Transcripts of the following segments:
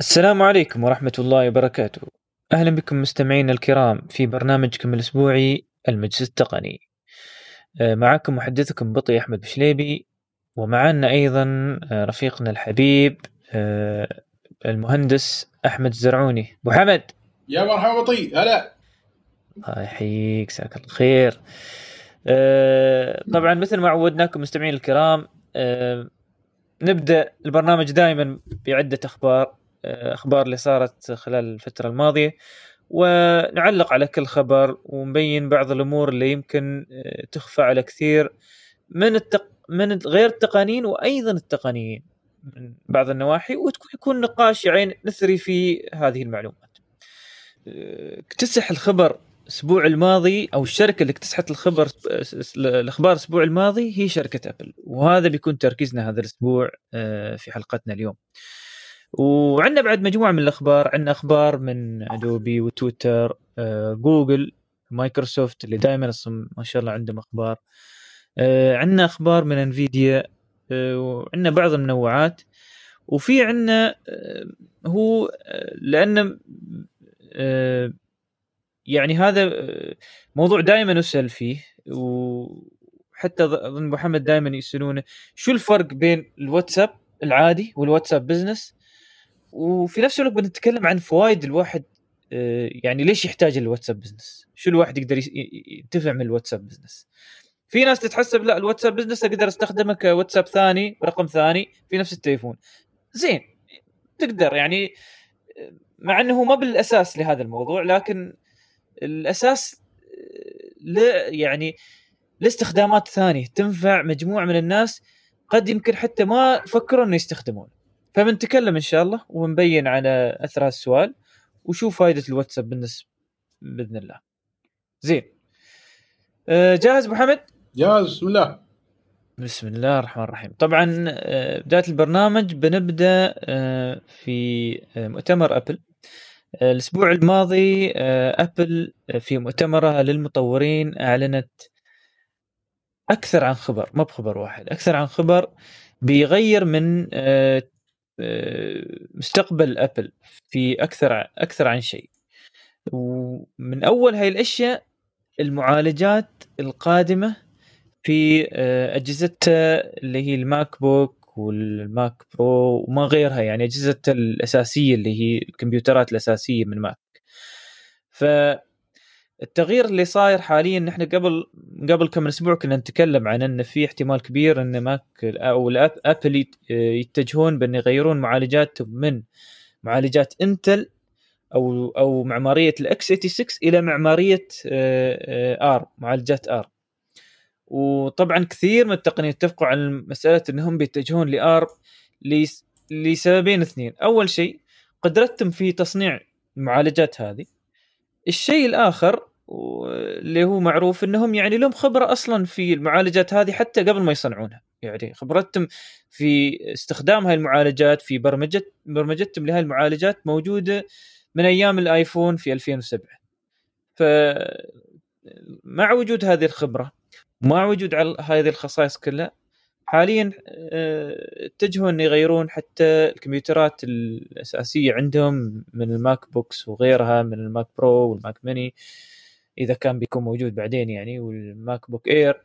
السلام عليكم ورحمة الله وبركاته. أهلا بكم مستمعينا الكرام في برنامجكم الأسبوعي المجلس التقني. آه، معكم محدثكم بطي أحمد بشليبي ومعنا أيضا آه، رفيقنا الحبيب آه، المهندس أحمد الزرعوني. أبو حمد يا مرحبا بطي هلا الله يحييك ساك الخير. طبعا مثل ما عودناكم مستمعين الكرام نبدأ البرنامج دائما بعدة أخبار آه، أخبار اللي صارت خلال الفترة الماضية ونعلق على كل خبر ونبين بعض الأمور اللي يمكن آه، تخفى على كثير من التق... من غير التقنيين وأيضا التقنيين من بعض النواحي ويكون نقاش يعني نثري في هذه المعلومات. آه، اكتسح الخبر الأسبوع الماضي أو الشركة اللي اكتسحت الخبر الأخبار الأسبوع الماضي هي شركة أبل وهذا بيكون تركيزنا هذا الأسبوع آه، في حلقتنا اليوم. وعندنا بعد مجموعة من الأخبار. عندنا أخبار من ادوبي وتويتر آه، جوجل مايكروسوفت اللي دائما ما شاء الله عندهم أخبار. آه، عندنا أخبار من انفيديا آه، وعندنا بعض المنوعات. وفي عندنا آه، هو آه، لأن آه، يعني هذا آه، موضوع دائما نسال فيه. وحتى أظن محمد دائما يسألونه شو الفرق بين الواتساب العادي والواتساب Business وفي نفس الوقت بنتكلم عن فوائد الواحد آه، يعني ليش يحتاج الواتساب Business؟ شو الواحد يقدر ينتفع من الواتساب Business؟ في ناس تتحسب لا الواتساب Business أقدر استخدمه كواتساب ثاني رقم ثاني في نفس التليفون. زين تقدر يعني آه، مع إنه ما بالأساس لهذا الموضوع لكن الأساس آه، ل يعني لاستخدامات ثانية تنفع مجموعة من الناس قد يمكن حتى ما فكروا إنه يستخدمون فبنتكلم إن شاء الله ونبين على أثر هذا السؤال وشو فائده الواتساب بالنسبة بإذن الله. زين. آه، جاهز أبو حمد؟ جاهز بسم الله بسم الله الرحمن الرحيم طبعا آه، بداية البرنامج بنبدأ آه، في مؤتمر أبل آه، الأسبوع الماضي أبل في مؤتمرها للمطورين أعلنت أكثر عن خبر ما بخبر واحد أكثر عن خبر بيغير من مستقبل أبل في أكثر أكثر عن شيء. ومن أول هاي الأشياء المعالجات القادمة في آه، أجهزتها اللي هي ال MacBook وال Mac Pro وما غيرها يعني أجهزتها الأساسية اللي هي الكمبيوترات الأساسية من ماك. فالتغيير اللي صاير حاليا نحن قبل قبل كم أسبوع كنا نتكلم عن إن في احتمال كبير إن ماك أو أبل يت- يتجهون بأن يغيرون معالجاتهم من معالجات إنتل أو أو معمارية ال x86 إلى معمارية آر معالجات آر وطبعا كثير من التقنيين اتفقوا على مسألة انهم بيتجهون لل ARM لس- لسببين اثنين، أول شيء قدرتهم في تصنيع المعالجات هذه. الشيء الآخر اللي هو معروف إنهم يعني لهم خبرة أصلا في المعالجات هذه حتى قبل ما يصنعونها، يعني خبرتهم في استخدام هاي المعالجات في برمجة برمجتهم لهذه المعالجات موجودة من أيام الآيفون في 2007. ف مع وجود هذه الخبرة مع وجود هذه الخصائص كلها حاليا آه، اتجهوا إن يغيرون حتى الكمبيوترات الأساسية عندهم من ال MacBooks وغيرها من ال Mac Pro وال Mac Mini. إذا كان بيكون موجود بعدين يعني وال MacBook Air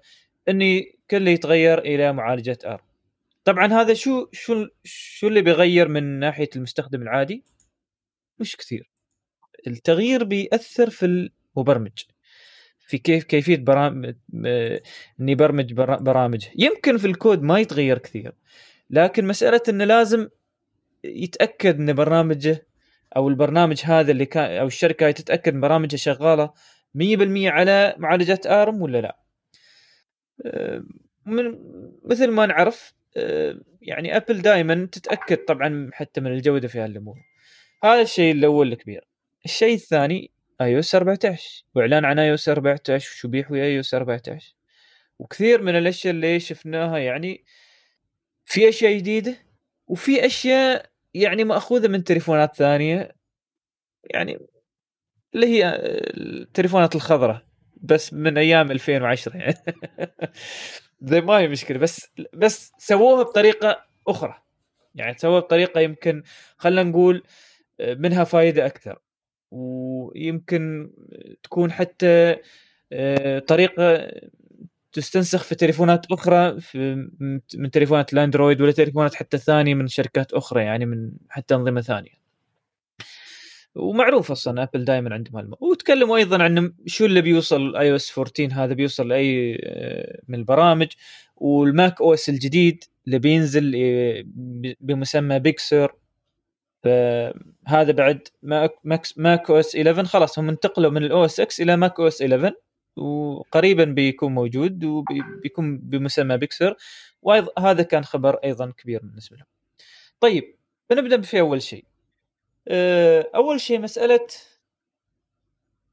إني كله يتغير إلى معالجة ARM. طبعا هذا شو شو شو اللي بيغير من ناحية المستخدم العادي؟ مش كثير. التغيير بيأثر في المبرمج. في كيف كيفية برامج إني برمج برا- برامج. يمكن في الكود ما يتغير كثير لكن مسألة إنه لازم يتأكد إن برنامجه أو البرنامج هذا اللي كان أو الشركة تتأكد برامجها شغالة 100% على معالجات آرم ولا لا. من مثل ما نعرف يعني ابل دائما تتأكد طبعا حتى من الجودة في هالأمور. هذا الشيء الأول الكبير. الشيء الثاني iOS 14 وإعلان عن iOS 14 وشو بيحوي iOS 14 وكثير من الأشياء اللي شفناها يعني في أشياء جديدة وفي أشياء يعني مأخوذة من تليفونات ثانية. يعني اللي هي التليفونات الخضراء بس من أيام 2010 يعني. زي ما هي مشكلة بس بس سووها بطريقة أخرى. يعني تسوى بطريقة يمكن خلينا نقول آه، منها فائده أكثر. ويمكن تكون حتى آه، طريقة تستنسخ في تليفونات أخرى في من تليفونات الأندرويد ولا تليفونات حتى ثانية من شركات أخرى يعني من حتى أنظمة ثانية. ومعروف أصلا أبل دائما عندهم هالم وتكلموا أيضا عن شو اللي بيوصل iOS 14 هذا بيوصل لأي آه، من البرامج وال macOS الجديد اللي بينزل آه، بمسمى Big Sur فهذا بعد macOS 11 خلاص هم انتقلوا من ال OS X إلى macOS 11 وقريبا بيكون موجود وبيكون بمسمى Big Sur وهذا كان خبر أيضا كبير بالنسبة لهم. طيب بنبدا في أول شيء. آه، أول شيء مسألة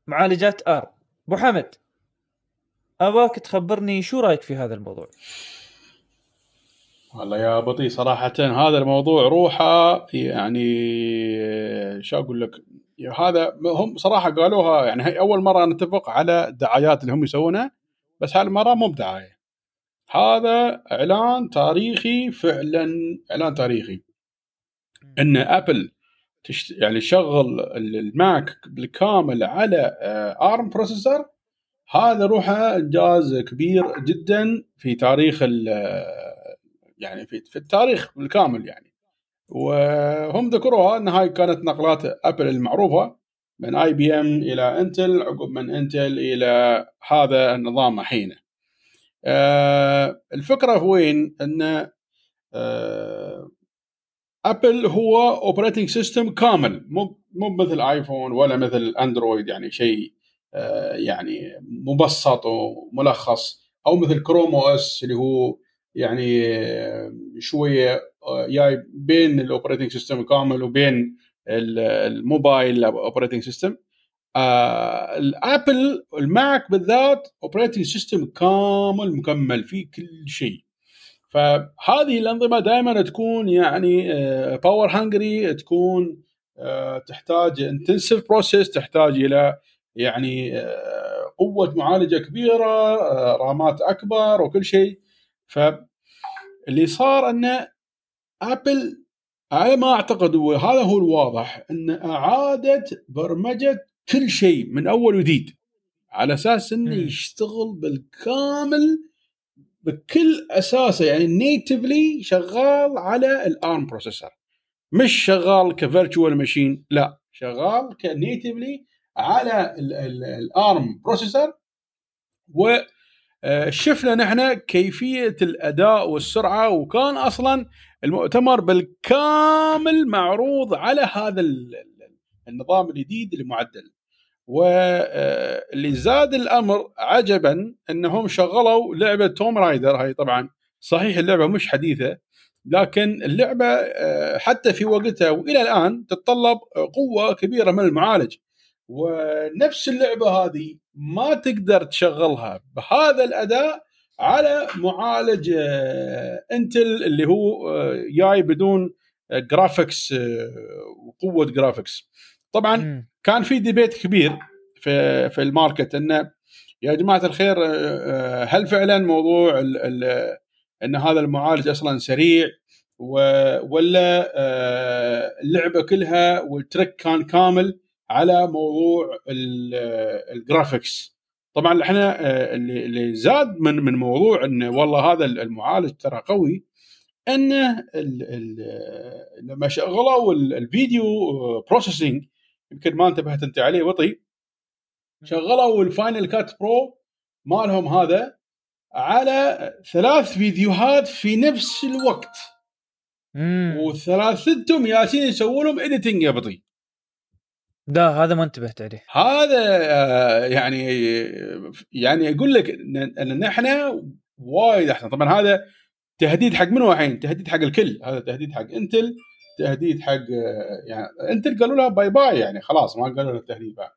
معالجات ARM أبو حمد أباك تخبرني شو رأيك في هذا الموضوع؟ والله يا بطي صراحة هذا الموضوع روحه يعني شو أقول لك؟ هذا هم صراحة قالوها يعني هي أول مرة نتفق على الدعايات اللي هم يسوونها بس هالمرة مو بدعاية. هذا إعلان تاريخي فعلا إعلان تاريخي. إن أبل تشت... يعني شغل الماك بالكامل على ARM آه، processor هذا روحه إنجاز كبير جدا في تاريخ يعني في, في التاريخ بالكامل يعني. وهم ذكروها إن هاي كانت نقلات أبل المعروفة من IBM إلى انتل عقب من انتل إلى هذا النظام الحين آه الفكرة وين؟ إن آه أبل هو operating system كامل مو مو مثل ايفون ولا مثل اندرويد يعني شيء آه يعني مبسط وملخص أو مثل Chrome OS اللي هو يعني شوية آه، جاي بين ال operating system كامل وبين ال mobile operating system الابل الماك بالذات operating system كامل مكمل فيه كل شيء. فهذه الأنظمة دائما تكون يعني power آه، hungry تكون آه، تحتاج intensive process تحتاج إلى يعني قوة معالجة كبيرة رامات أكبر وكل شيء. فاللي صار أن ابل على ما أعتقد وهذا هو الواضح أن أعادت برمجة كل شيء من أول وجديد على أساس إنه يشتغل بالكامل بكل أساسه يعني natively شغال على ال ARM processor مش شغال ك virtual machine لا شغال ك natively على ال ARM processor و شفنا نحن كيفية الأداء والسرعة وكان أصلا المؤتمر بالكامل معروض على هذا النظام الجديد المعدل. واللي زاد الأمر عجبا إنهم شغلوا لعبة Tomb Raider. هاي طبعا صحيح اللعبة مش حديثة لكن اللعبة آه، حتى في وقتها وإلى الآن تتطلب قوة كبيرة من المعالج. ونفس اللعبة هذه ما تقدر تشغلها بهذا الأداء على معالج آه، انتل اللي هو آه، جاي بدون graphics وقوة graphics طبعا م. كان في debate كبير في في ال market إنه يا جماعة الخير آه، هل فعلا موضوع ال ال إن هذا المعالج أصلا سريع ولا اللعبة كلها وال trick كان كامل على موضوع ال graphics طبعا إحنا آه، اللي اللي زاد من من موضوع إنه والله هذا المعالج ترى قوي إنه لما شغلوا ال video processing يمكن ما انتبهت أنت عليه بطي شغلوا ال Final Cut Pro مالهم هذا على ثلاث فيديوهات في نفس الوقت. وثلاثتهم يالسين يسوون لهم editing يا بطي. لا هذا ما انتبهت عليه. هذا آه، يعني يعني أقول لك إن نحن وايد أحسن. طبعا هذا تهديد حق منو الحين؟ تهديد حق الكل. هذا تهديد حق إنتل تهديد حق آه، يعني إنتل قالوا لها باي باي يعني خلاص ما قالوا لها تهديد بعد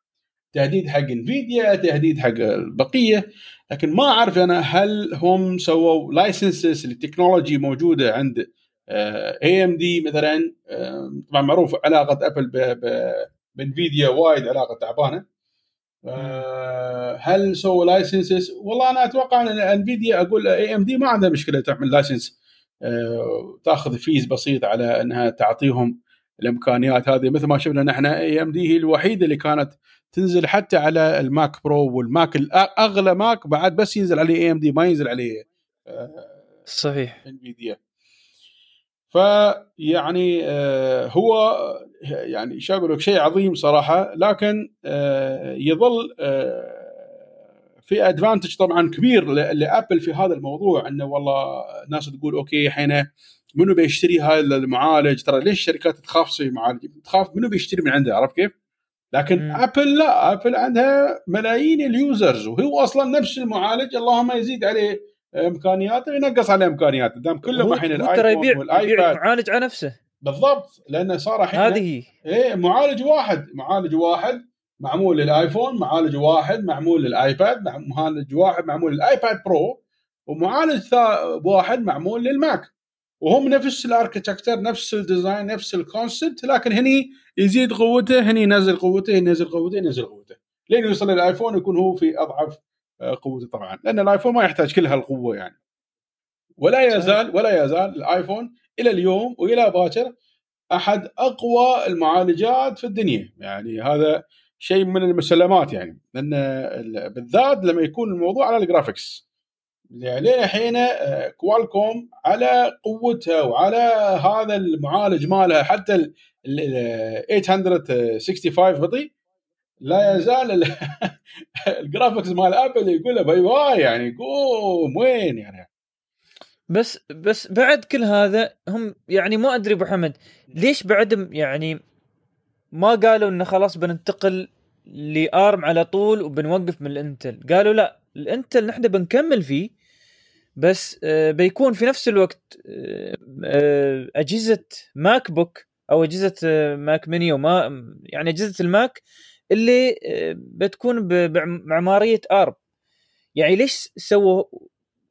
تهديد حق إنفيديا تهديد حق البقية. لكن ما أعرف أنا هل هم سووا licenses لل technology موجودة عند AMD مثلا؟ طبعا معروف علاقة ابل بانفيديا وايد علاقة تعبانة. آه، هل سووا licenses؟ والله أنا أتوقع إن انفيديا أقول AMD ما عندها مشكلة تعمل license آه، تأخذ fees بسيط على إنها تعطيهم الإمكانيات هذه. مثل ما شفنا نحن AMD هي الوحيدة اللي كانت تنزل حتى على الماك برو والماك أغلى ماك بعد بس ينزل عليه AMD ما ينزل عليه صحيح. انفيديا فيعني آه هو يعني شو أقول لك شيء عظيم صراحة لكن آه يظل آه في advantage طبعا كبير لأبل في هذا الموضوع إنه والله ناس تقول okay الحين منو بيشتري هذا المعالج ترى ليش الشركات تخاف تسوي معالج تخاف منو بيشتري من عنده عرفت كيف؟ لكن م. أبل لا أبل عندها ملايين ال users وهو أصلا نفس المعالج اللهم يزيد عليه إمكانياته ينقص عليه إمكانياته. دام كلهم الحين الآيفون والآيباد. معالج على نفسه. بالضبط لأنه صار الحين هذه إيه معالج واحد. معالج واحد معمول للآيفون معالج واحد معمول للآيباد معالج واحد معمول للآيباد برو ومعالج واحد معمول للماك. وهم نفس ال architecture نفس ال design نفس ال concept لكن هني يزيد قوته هني ينزل قوته ينزل قوته ينزل قوته. لين يوصل للآيفون يكون هو في أضعف قوته طبعا لأن الايفون ما يحتاج كل هالقوه يعني ولا يزال ولا يزال الايفون إلى اليوم والى باكر احد اقوى المعالجات في الدنيا يعني هذا شيء من المسلمات يعني لأن بالذات لما يكون الموضوع على ال graphics يعني الحين كوالكوم على قوتها وعلى هذا المعالج مالها حتى ال 865 بطيء لا يزال ال graphics مال ابل يقول bye bye يعني قوم وين يعني؟ بس بس بعد كل هذا هم يعني ما أدري أبو حمد ليش بعد يعني ما قالوا إنه خلاص بننتقل لأرم على طول وبنوقف من الإنتل؟ قالوا لا الإنتل نحن بنكمل فيه بس آه، بيكون في نفس الوقت آه، آه، أجهزة ماك بوك أو أجهزة ماك ميني وما يعني أجهزة الماك اللي بتكون بمعماريه ارم يعني ليش سووا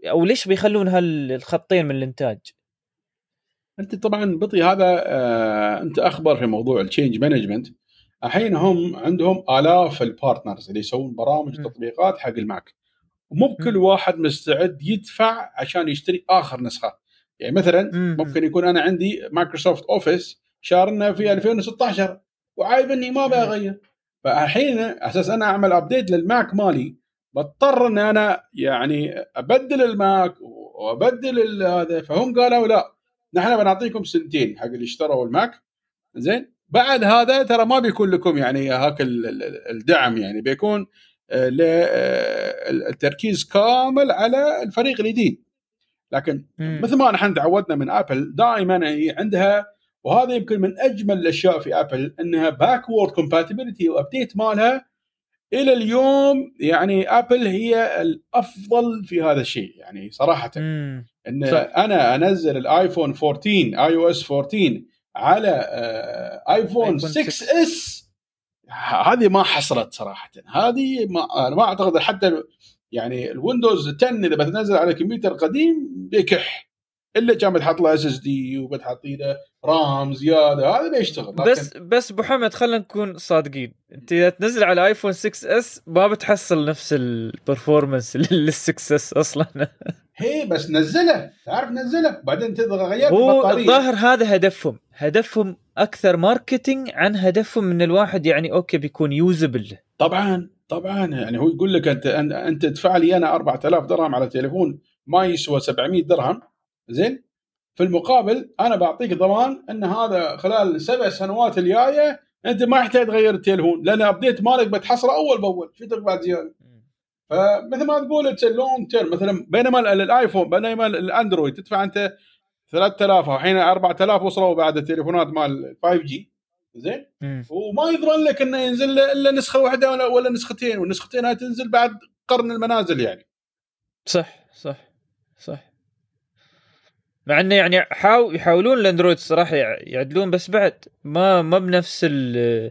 أو ليش بيخلون هالخطين من الإنتاج؟ أنت طبعا بطي هذا آه أنت أخبر في موضوع ال change management الحين هم عندهم آلاف ال partners اللي يسوون برامج م. تطبيقات حق الماك. ومو بكل واحد مستعد يدفع عشان يشتري آخر نسخة. يعني مثلا. ممكن يكون أنا عندي مايكروسوفت اوفيس شارنا في 2016 وعايب إني ما بغير. فالحين أساس أنا أعمل update للماك مالي بضطر إن أنا يعني أبدل الماك وأبدل هذا فهم قالوا لا نحن بنعطيكم سنتين حق اللي اشتروا الماك. زين؟ بعد هذا ترى ما بيكون لكم يعني هاك الدعم يعني بيكون التركيز كامل على الفريق الجديد. لكن. مثل ما نحن تعودنا من ابل دائما هي عندها وهذا يمكن من أجمل الأشياء في ابل إنها backward compatibility و update مالها إلى اليوم. يعني ابل هي الأفضل في هذا الشيء يعني صراحة. مم. إن صح. أنا أنزل الايفون 14 iOS 14 على ايفون 6 اس هذه ما حصلت صراحة. هذه ما أنا ما أعتقد حتى يعني الويندوز 10 إذا بتنزل على كمبيوتر قديم بيكح. إلا كان بتحط له SSD وبتحط له RAM زياده هذا بيشتغل بس بس أبو حمد خلينا نكون صادقين. أنت إذا تنزل على ايفون 6 اس ما بتحصل نفس ال performance لل 6 اس أصلا. هي بس نزله. تعرف نزله؟ بعدين تبغى غير هو الظاهر هذا هدفهم. هدفهم أكثر marketing عن هدفهم من الواحد يعني okay بيكون usable طبعا طبعا. يعني هو يقول لك انت أنت تدفع لي أنا 4000 درهم على تليفون ما يسوى 700 درهم. زين؟ في المقابل أنا بعطيك ضمان إن هذا خلال سبع سنوات الجاية أنت ما يحتاج تغير التليفون لأن update مالك بتحصله أول بأول شو تبغى بعد زيادة؟ فمثل ما تقول it's long term مثلا بينما الآيفون بينما الاندرويد تدفع أنت 3000 والحين 4000 وصلوا بعد التليفونات مال 5G زين؟ وما يضمن لك إنه ينزل الا نسخة واحدة ولا, ولا نسختين والنسختين هاي تنزل بعد قرن المنازل يعني. صح صح صح. مع انه يعني حاول يحاولون الأندرويد الصراحه يعدلون بس بعد ما ما بنفس ال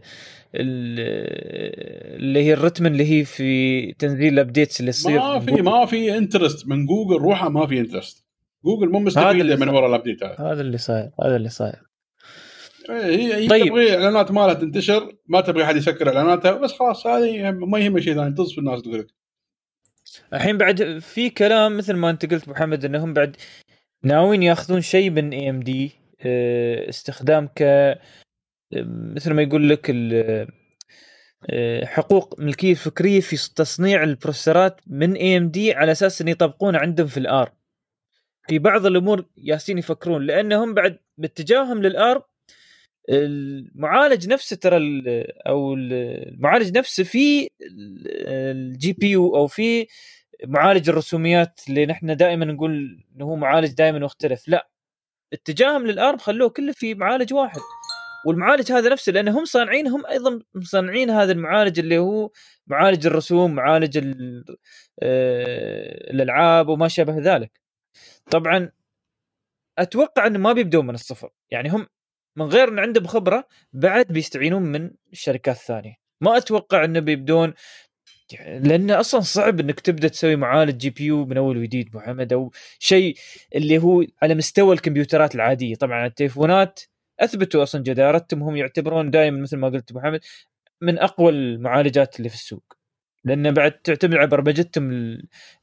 اللي هي الرتم اللي هي في تنزيل ال updates اللي تصير ما في ما في interest من جوجل روحها ما في interest جوجل مو مستفيده من وراء ال update هذا. هذا اللي صاير هذا اللي صاير. إيه، هي هي طيب. تبغي الاعلانات مالها تنتشر ما تبغي أحد يسكر إعلاناتها بس خلاص هذه ما يهمها شيء ثاني تصف الناس تقول لك الحين بعد في كلام مثل ما أنت قلت محمد إنهم بعد ناويين ياخذون شيء من AMD استخدام ك مثل ما يقول لك آه، حقوق ملكية فكرية في تصنيع ال processorات من AMD على أساس إن يطبقون عندهم في الار في بعض الأمور ياسين يفكرون لأنهم بعد باتجاههم للارم المعالج نفسه ترى أو المعالج نفسه في ال GPU أو في معالج الرسوميات اللي نحن دائما نقول إنه هو معالج دائما مختلف. لا اتجاههم للارم خلوه كله في معالج واحد. والمعالج هذا نفسه لأن هم صانعين هم أيضا مصنعين هذا المعالج اللي هو معالج الرسوم معالج آه، الألعاب وما شابه ذلك. طبعا أتوقع إنه ما بيبدون من الصفر. يعني هم من غير إن عندهم خبرة بعد بيستعينون من الشركات الثانية ما أتوقع إنه بيبدون لأن أصلا صعب إنك تبدأ تسوي معالج GPU من أول وجديد محمد أو شيء اللي هو على مستوى الكمبيوترات العادية. طبعا التليفونات أثبتوا أصلا جدارتهم هم يعتبرون دائما مثل ما قلت محمد من أقوى المعالجات اللي في السوق. لأن بعد تعتمد على برمجتهم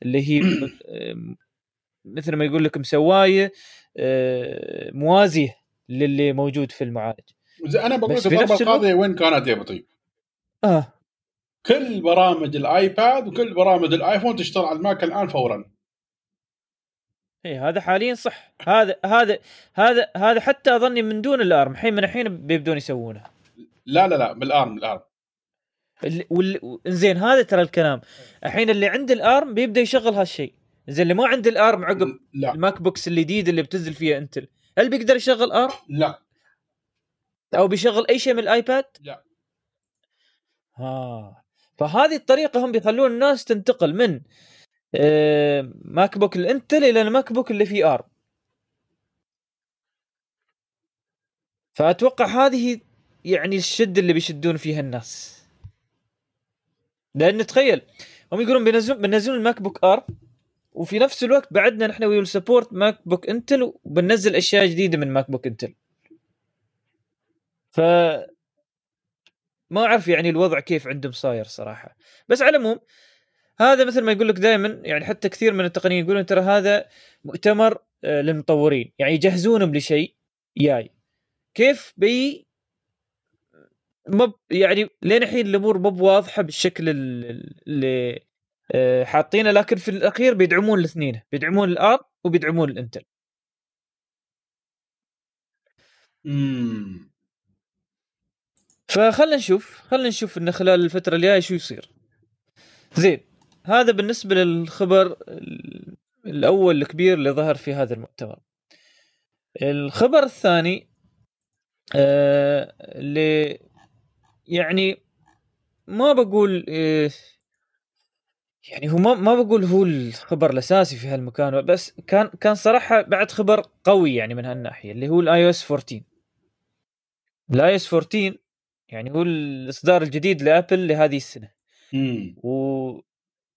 اللي هي مثل ما يقول لك مسوايه آه، موازية للي موجود في المعالج. أنا بقول لك الضربة القاضية وين كانت يا بو طيب؟ آه. كل برامج الآيباد وكل برامج الآيفون تشتغل على الماك الآن فورا. اي هذا حاليا صح. هذا هذا هذا هذا حتى أظني من دون الأرم. الحين من الحين بيبدون يسوونه. لا لا لا بالارم الأرم وال... زين هذا ترى الكلام. الحين اللي عند الأرم بيبدأ يشغل هالشيء. زين اللي ما عنده الأرم عقب لا. الماك بوكس الجديد اللي بتنزل فيها إنتل. هل بيقدر يشغل أرم؟ لا. أو بيشغل أي شيء من الآيباد؟ لا. ها فهذه الطريقة هم بيخلون الناس تنتقل من آه، ماك بوك الانتل إلى الماك بوك اللي فيه ارم فأتوقع هذه يعني الشده اللي بيشدون فيها الناس. لأن تخيل هم يقولون بينزلون بينزلون الماك بوك ارم وفي نفس الوقت بعدنا نحن will support ماك بوك انتل وبننزل أشياء جديدة من ماك بوك انتل. ف ما أعرف يعني الوضع كيف عندهم صاير صراحة. بس على العموم هذا مثل ما يقول لك دائما يعني حتى كثير من التقنيين يقولون ترى هذا مؤتمر آه، للمطورين. يعني يجهزونهم لشيء جاي. كيف بي مب يعني لين الحين الأمور مو بواضحة بالشكل اللي آه، حاطينه لكن في الأخير بيدعمون الاثنين. بيدعمون الار وبيدعمون الإنتل. امم فخلنا نشوف خلنا نشوف انه خلال الفترة الجاية شو يصير. زين هذا بالنسبة للخبر الأول الكبير اللي ظهر في هذا المؤتمر. الخبر الثاني آه اللي يعني ما بقول آه يعني هو ما ما بقول هو الخبر الأساسي في هالمكان بس كان كان صراحة بعد خبر قوي يعني من هالناحية اللي هو ال iOS 14 ال iOS 14 يعني هو الإصدار الجديد لأبل لهذه السنة. و...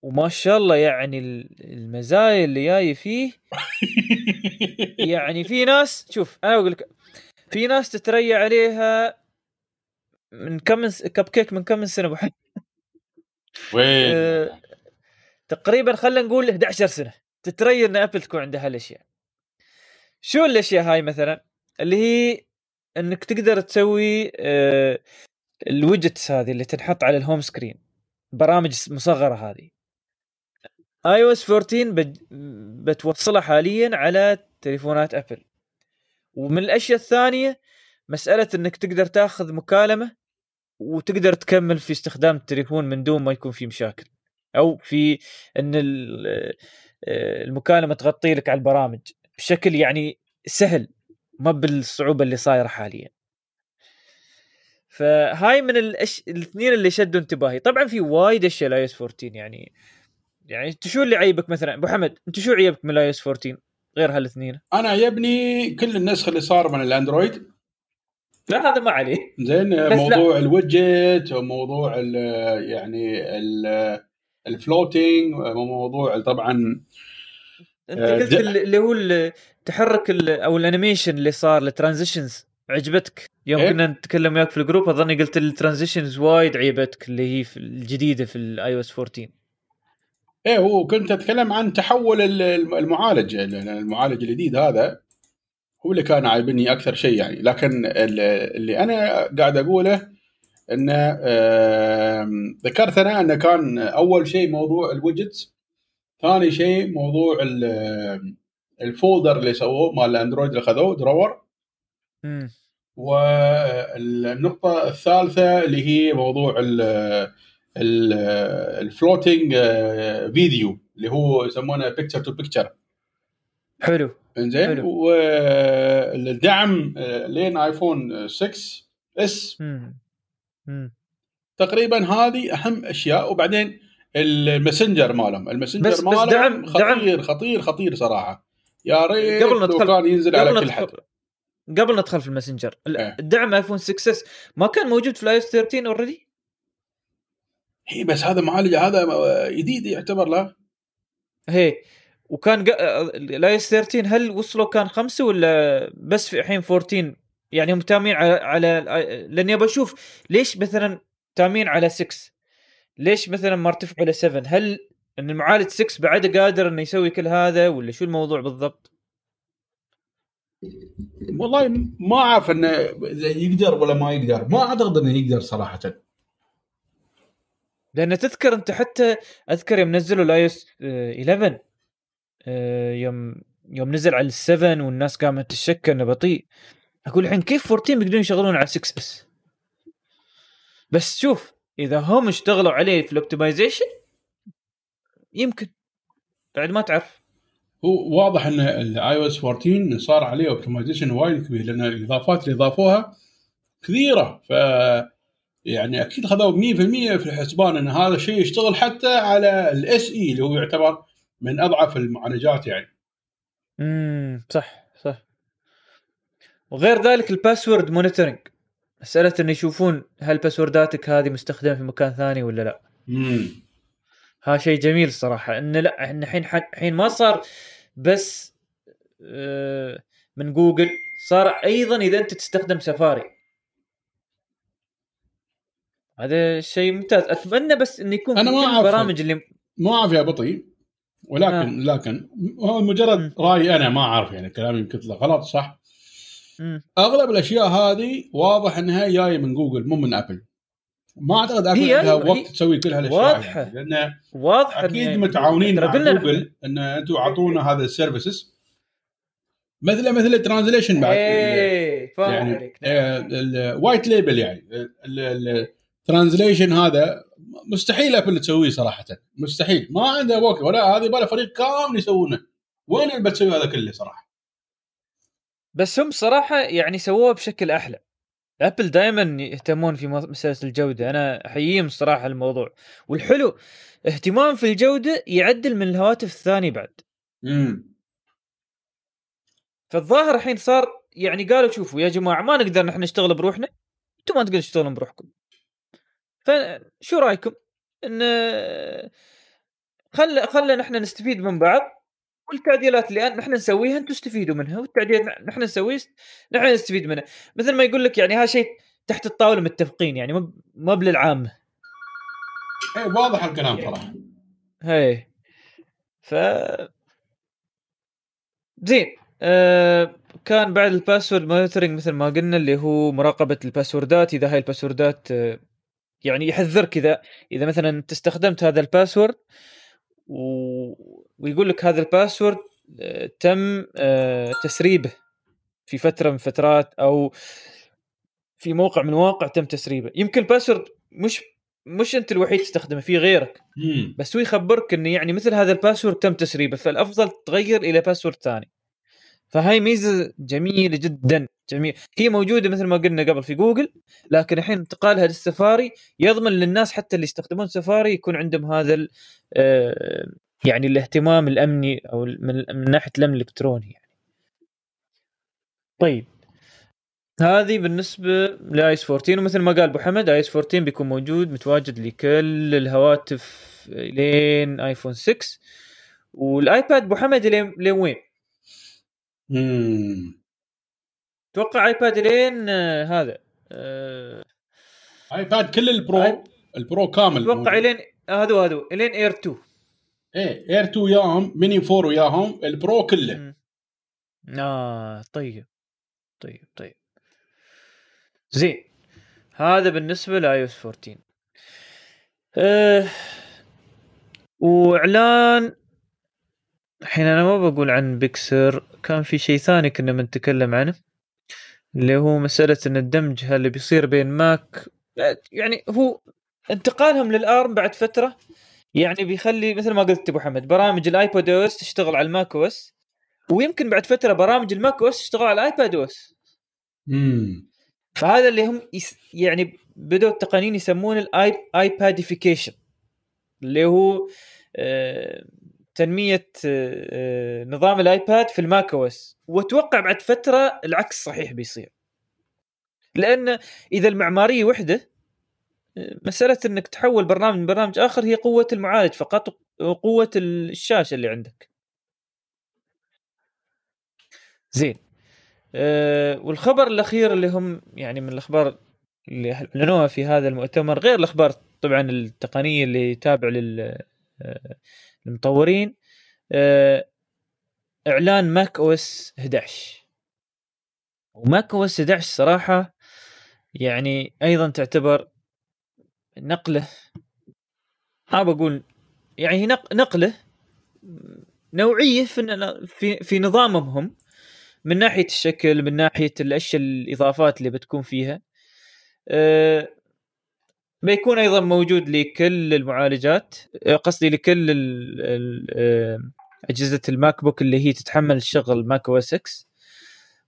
وما شاء الله يعني المزايا اللي جاي فيه يعني في ناس شوف أنا أقول لك في ناس تتريى عليها من كم كب كيك من كم من سنه وين؟ آه تقريبا خلينا نقول 11 سنة تتريى إن أبل تكون عندها هالأشياء. شو الأشياء هاي مثلا؟ اللي هي إنك تقدر تسوي آه ال widgets هذه اللي تنحط على ال home screen برامج مصغرة هذه. iOS 14 بتوصلها حاليا على تليفونات ابل ومن الأشياء الثانية مسألة إنك تقدر تاخذ مكالمة وتقدر تكمل في استخدام التليفون من دون ما يكون في مشاكل. أو في إن آه، المكالمة تغطي لك على البرامج. بشكل يعني سهل. ما بالصعوبة اللي صايرة حاليا. فهاي من الأش... الاثنين اللي شدوا انتباهي. طبعا في وايد أشياء ال iOS 14 يعني. يعني أنت شو اللي عيبك مثلا؟ أبو حمد أنت شو عيبك من ال iOS 14 غير هالاثنين؟ أنا عيبني كل النسخ اللي صار من الأندرويد. لا. هذا ما عليه. زين موضوع ال widget وموضوع ال يعني ال floating وموضوع طبعا انت آه، قلت اللي هو التحرك أو ال animation اللي صار ال transitions عجبتك؟ يوم إيه؟ كنا نتكلم وياك في ال group أظني قلت ال transitions وايد عيبتك اللي هي في الجديدة في ال iOS 14 إيه هو كنت أتكلم عن تحول ال- الم- المعالج المعالج الجديد هذا هو اللي كان عايبني أكثر شيء يعني. لكن ال- اللي أنا قاعد أقوله إنه ذكرت أنا إنه كان أول شيء موضوع ال widgets ثاني شيء موضوع ال- ال folder اللي سووه مال الأندرويد اللي خذوه drawer مم. والنقطة الثالثة اللي هي موضوع ال floating video اللي هو يسمونه picture to picture حلو. إنزين. والدعم آه، لين ايفون 6S. تقريبا هذه أهم أشياء. وبعدين ال messenger مالهم. ال messenger بس- بس مالهم دعم- خطير خطير خطير صراحة. يا ريت قبل ندخل- كان ينزل على كل حد. قبل ندخل في ال messenger ال- إيه. الدعم ايفون 6S ما كان موجود في ال iOS 13 already هي بس هذا معالج هذا جديد يعتبر له هي وكان ال iOS 13 هل وصلوا كان خمسة ولا بس في الحين 14 يعني هم تامين على على لأني ابى أشوف ليش مثلا تامين على 6 ليش مثلا ما ارتفعوا إلى 7 هل إن المعالج 6 بعده قادر إنه يسوي كل هذا ولا شو الموضوع بالضبط؟ والله ما أعرف إنه يقدر ولا ما يقدر. ما أعتقد إنه يقدر صراحة. لأن تذكر أنت حتى أذكر يوم نزلوا ال iOS 11 آه، يوم يوم نزل على ال7 والناس قامت تشك إنه بطيء. أقول الحين كيف 14 بيقدرون يشغلون على 6S بس شوف إذا هم اشتغلوا عليه في ال optimization يمكن. بعد ما تعرف. هو واضح إن ال iOS 14 صار عليه optimization وايد كبير لأن الإضافات اللي اضافوها كثيرة. ف يعني أكيد خذوا 100% في الحسبان إن هذا الشيء يشتغل حتى على ال SE اللي هو يعتبر من أضعف المعالجات يعني. امم صح صح. وغير ذلك ال password monitoring مساله انه يشوفون هل باسورداتك هذه مستخدمة في مكان ثاني ولا لا. امم ها شيء جميل الصراحه انه لا إحنا الحين الحين ما صار بس آه، من جوجل صار أيضا إذا أنت تستخدم سفاري. هذا شيء ممتاز. أتمنى بس انه يكون أنا في ما كل أعرف. البرامج اللي ما أعرف يا بطيء ولكن آه. لكن هو مجرد مم. رأيي أنا ما أعرف يعني. كلامي يمكن غلط صح؟ مم. أغلب الأشياء هذه واضح إنها جاية من جوجل مو من أبل. ما أعتقد أبل عندها أيوة، وقت هي تسوي كل هالأشياء. واضحة. يعني لأن واضح أكيد إن- متعاونين ترى مع جوجل إن أنتم أعطونا هذا ال services مثل مثل ال translation بعد. إيه فاهم يعني عليك. ال white label يعني. ال translation هذا مستحيل أبل تسويه صراحة. مستحيل. ما عنده وقت. ولا هذه بلا فريق كامل يسوونه. وين اللي بتسوي هذا كله صراحة؟ بس هم صراحة يعني سووه بشكل أحلى. ابل دائما يهتمون في مس- مساله الجودة. أنا أحييهم الصراحه الموضوع. والحلو اهتمام في الجودة يعدل من الهواتف الثانية بعد. امم فالظاهر الحين صار يعني قالوا شوفوا يا جماعة ما نقدر نحن نشتغل بروحنا أنتم ما تقدرون تشتغلون بروحكم. فشو رأيكم؟ إن خل خلنا نحن نستفيد من بعض. والتعديلات اللي نحن نسويها أنتم تستفيدوا منها والتعديلات نحن نسويها نحن نستفيد منها مثل ما يقول لك يعني هذا شيء تحت الطاولة متفقين يعني ما ما بالعامه اي واضح الكلام صراحة هي ف زين آه كان بعد ال password monitoring مثل ما قلنا اللي هو مراقبة الباسوردات إذا هاي الباسوردات آه يعني يحذرك إذا إذا مثلا انت استخدمت هذا ال password و... ويقول لك هذا ال password آه تم آه تسريبه في فترة من فترات أو في موقع من المواقع تم تسريبه. يمكن ال password مش مش أنت الوحيد تستخدمه في غيرك. بس هو يخبرك إنه يعني مثل هذا ال password تم تسريبه فالأفضل تغير إلى password ثاني. فهاي ميزة جميلة جدا جميل هي موجودة مثل ما قلنا قبل في جوجل لكن الحين انتقالها للسفاري يضمن للناس حتى اللي يستخدمون سفاري يكون عندهم هذا آه، يعني الاهتمام الأمني أو من ناحية الأمن الإلكتروني يعني. طيب هذه بالنسبة ل iOS 14 ومثل ما قال أبو حمد iOS 14 بيكون موجود متواجد لكل الهواتف لين آيفون 6 والآيباد أبو حمد لين وين؟ امم أتوقع ايباد لين آه، هذا آه، ايباد كل ال Pro ال Pro كامل أتوقع موجود. لين هذا هذا لين Air 2 إيه Air 2 وياهم ميني 4 وياهم ال Pro كله. مم. آه طيب طيب طيب. زين هذا بالنسبة ل iOS 14 أه وإعلان الحين أنا ما بقول عن Big Sur كان في شيء ثاني كنا بنتكلم عنه اللي هو مسألة إن الدمج اللي بيصير بين ماك يعني هو انتقالهم لل ARM بعد فترة يعني بيخلي مثل ما قلت أبو حمد برامج ال iPadOS تشتغل على ال macOS ويمكن بعد فترة برامج ال macOS تشتغل على ال iPadOS. امم فهذا اللي هم يس يعني بدأوا التقنيين يسمون ال iPadification اللي هو آه، تنمية آه، نظام الآيباد في ال macOS وأتوقع بعد فترة العكس صحيح بيصير. لأن إذا المعمارية وحدة آه، مسألة إنك تحول برنامج من برنامج آخر هي قوة المعالج فقط وقوة الشاشة اللي عندك. زين. أه والخبر الأخير اللي هم يعني من الأخبار اللي أعلنوها في هذا المؤتمر غير الأخبار طبعا التقنية اللي تابع لل آه، المطورين أه إعلان ماك أو اس 11 وماك أو اس 11 صراحة يعني أيضا تعتبر نقلة ما بقول يعني هي نق- نقلة نوعية في في في نظامهم هم من ناحية الشكل من ناحية الأشياء الإضافات اللي بتكون فيها. أه بيكون أيضا موجود لكل المعالجات أه، قصدي لكل ال- أه، أجهزة ال MacBook اللي هي تتحمل شغل macOS 6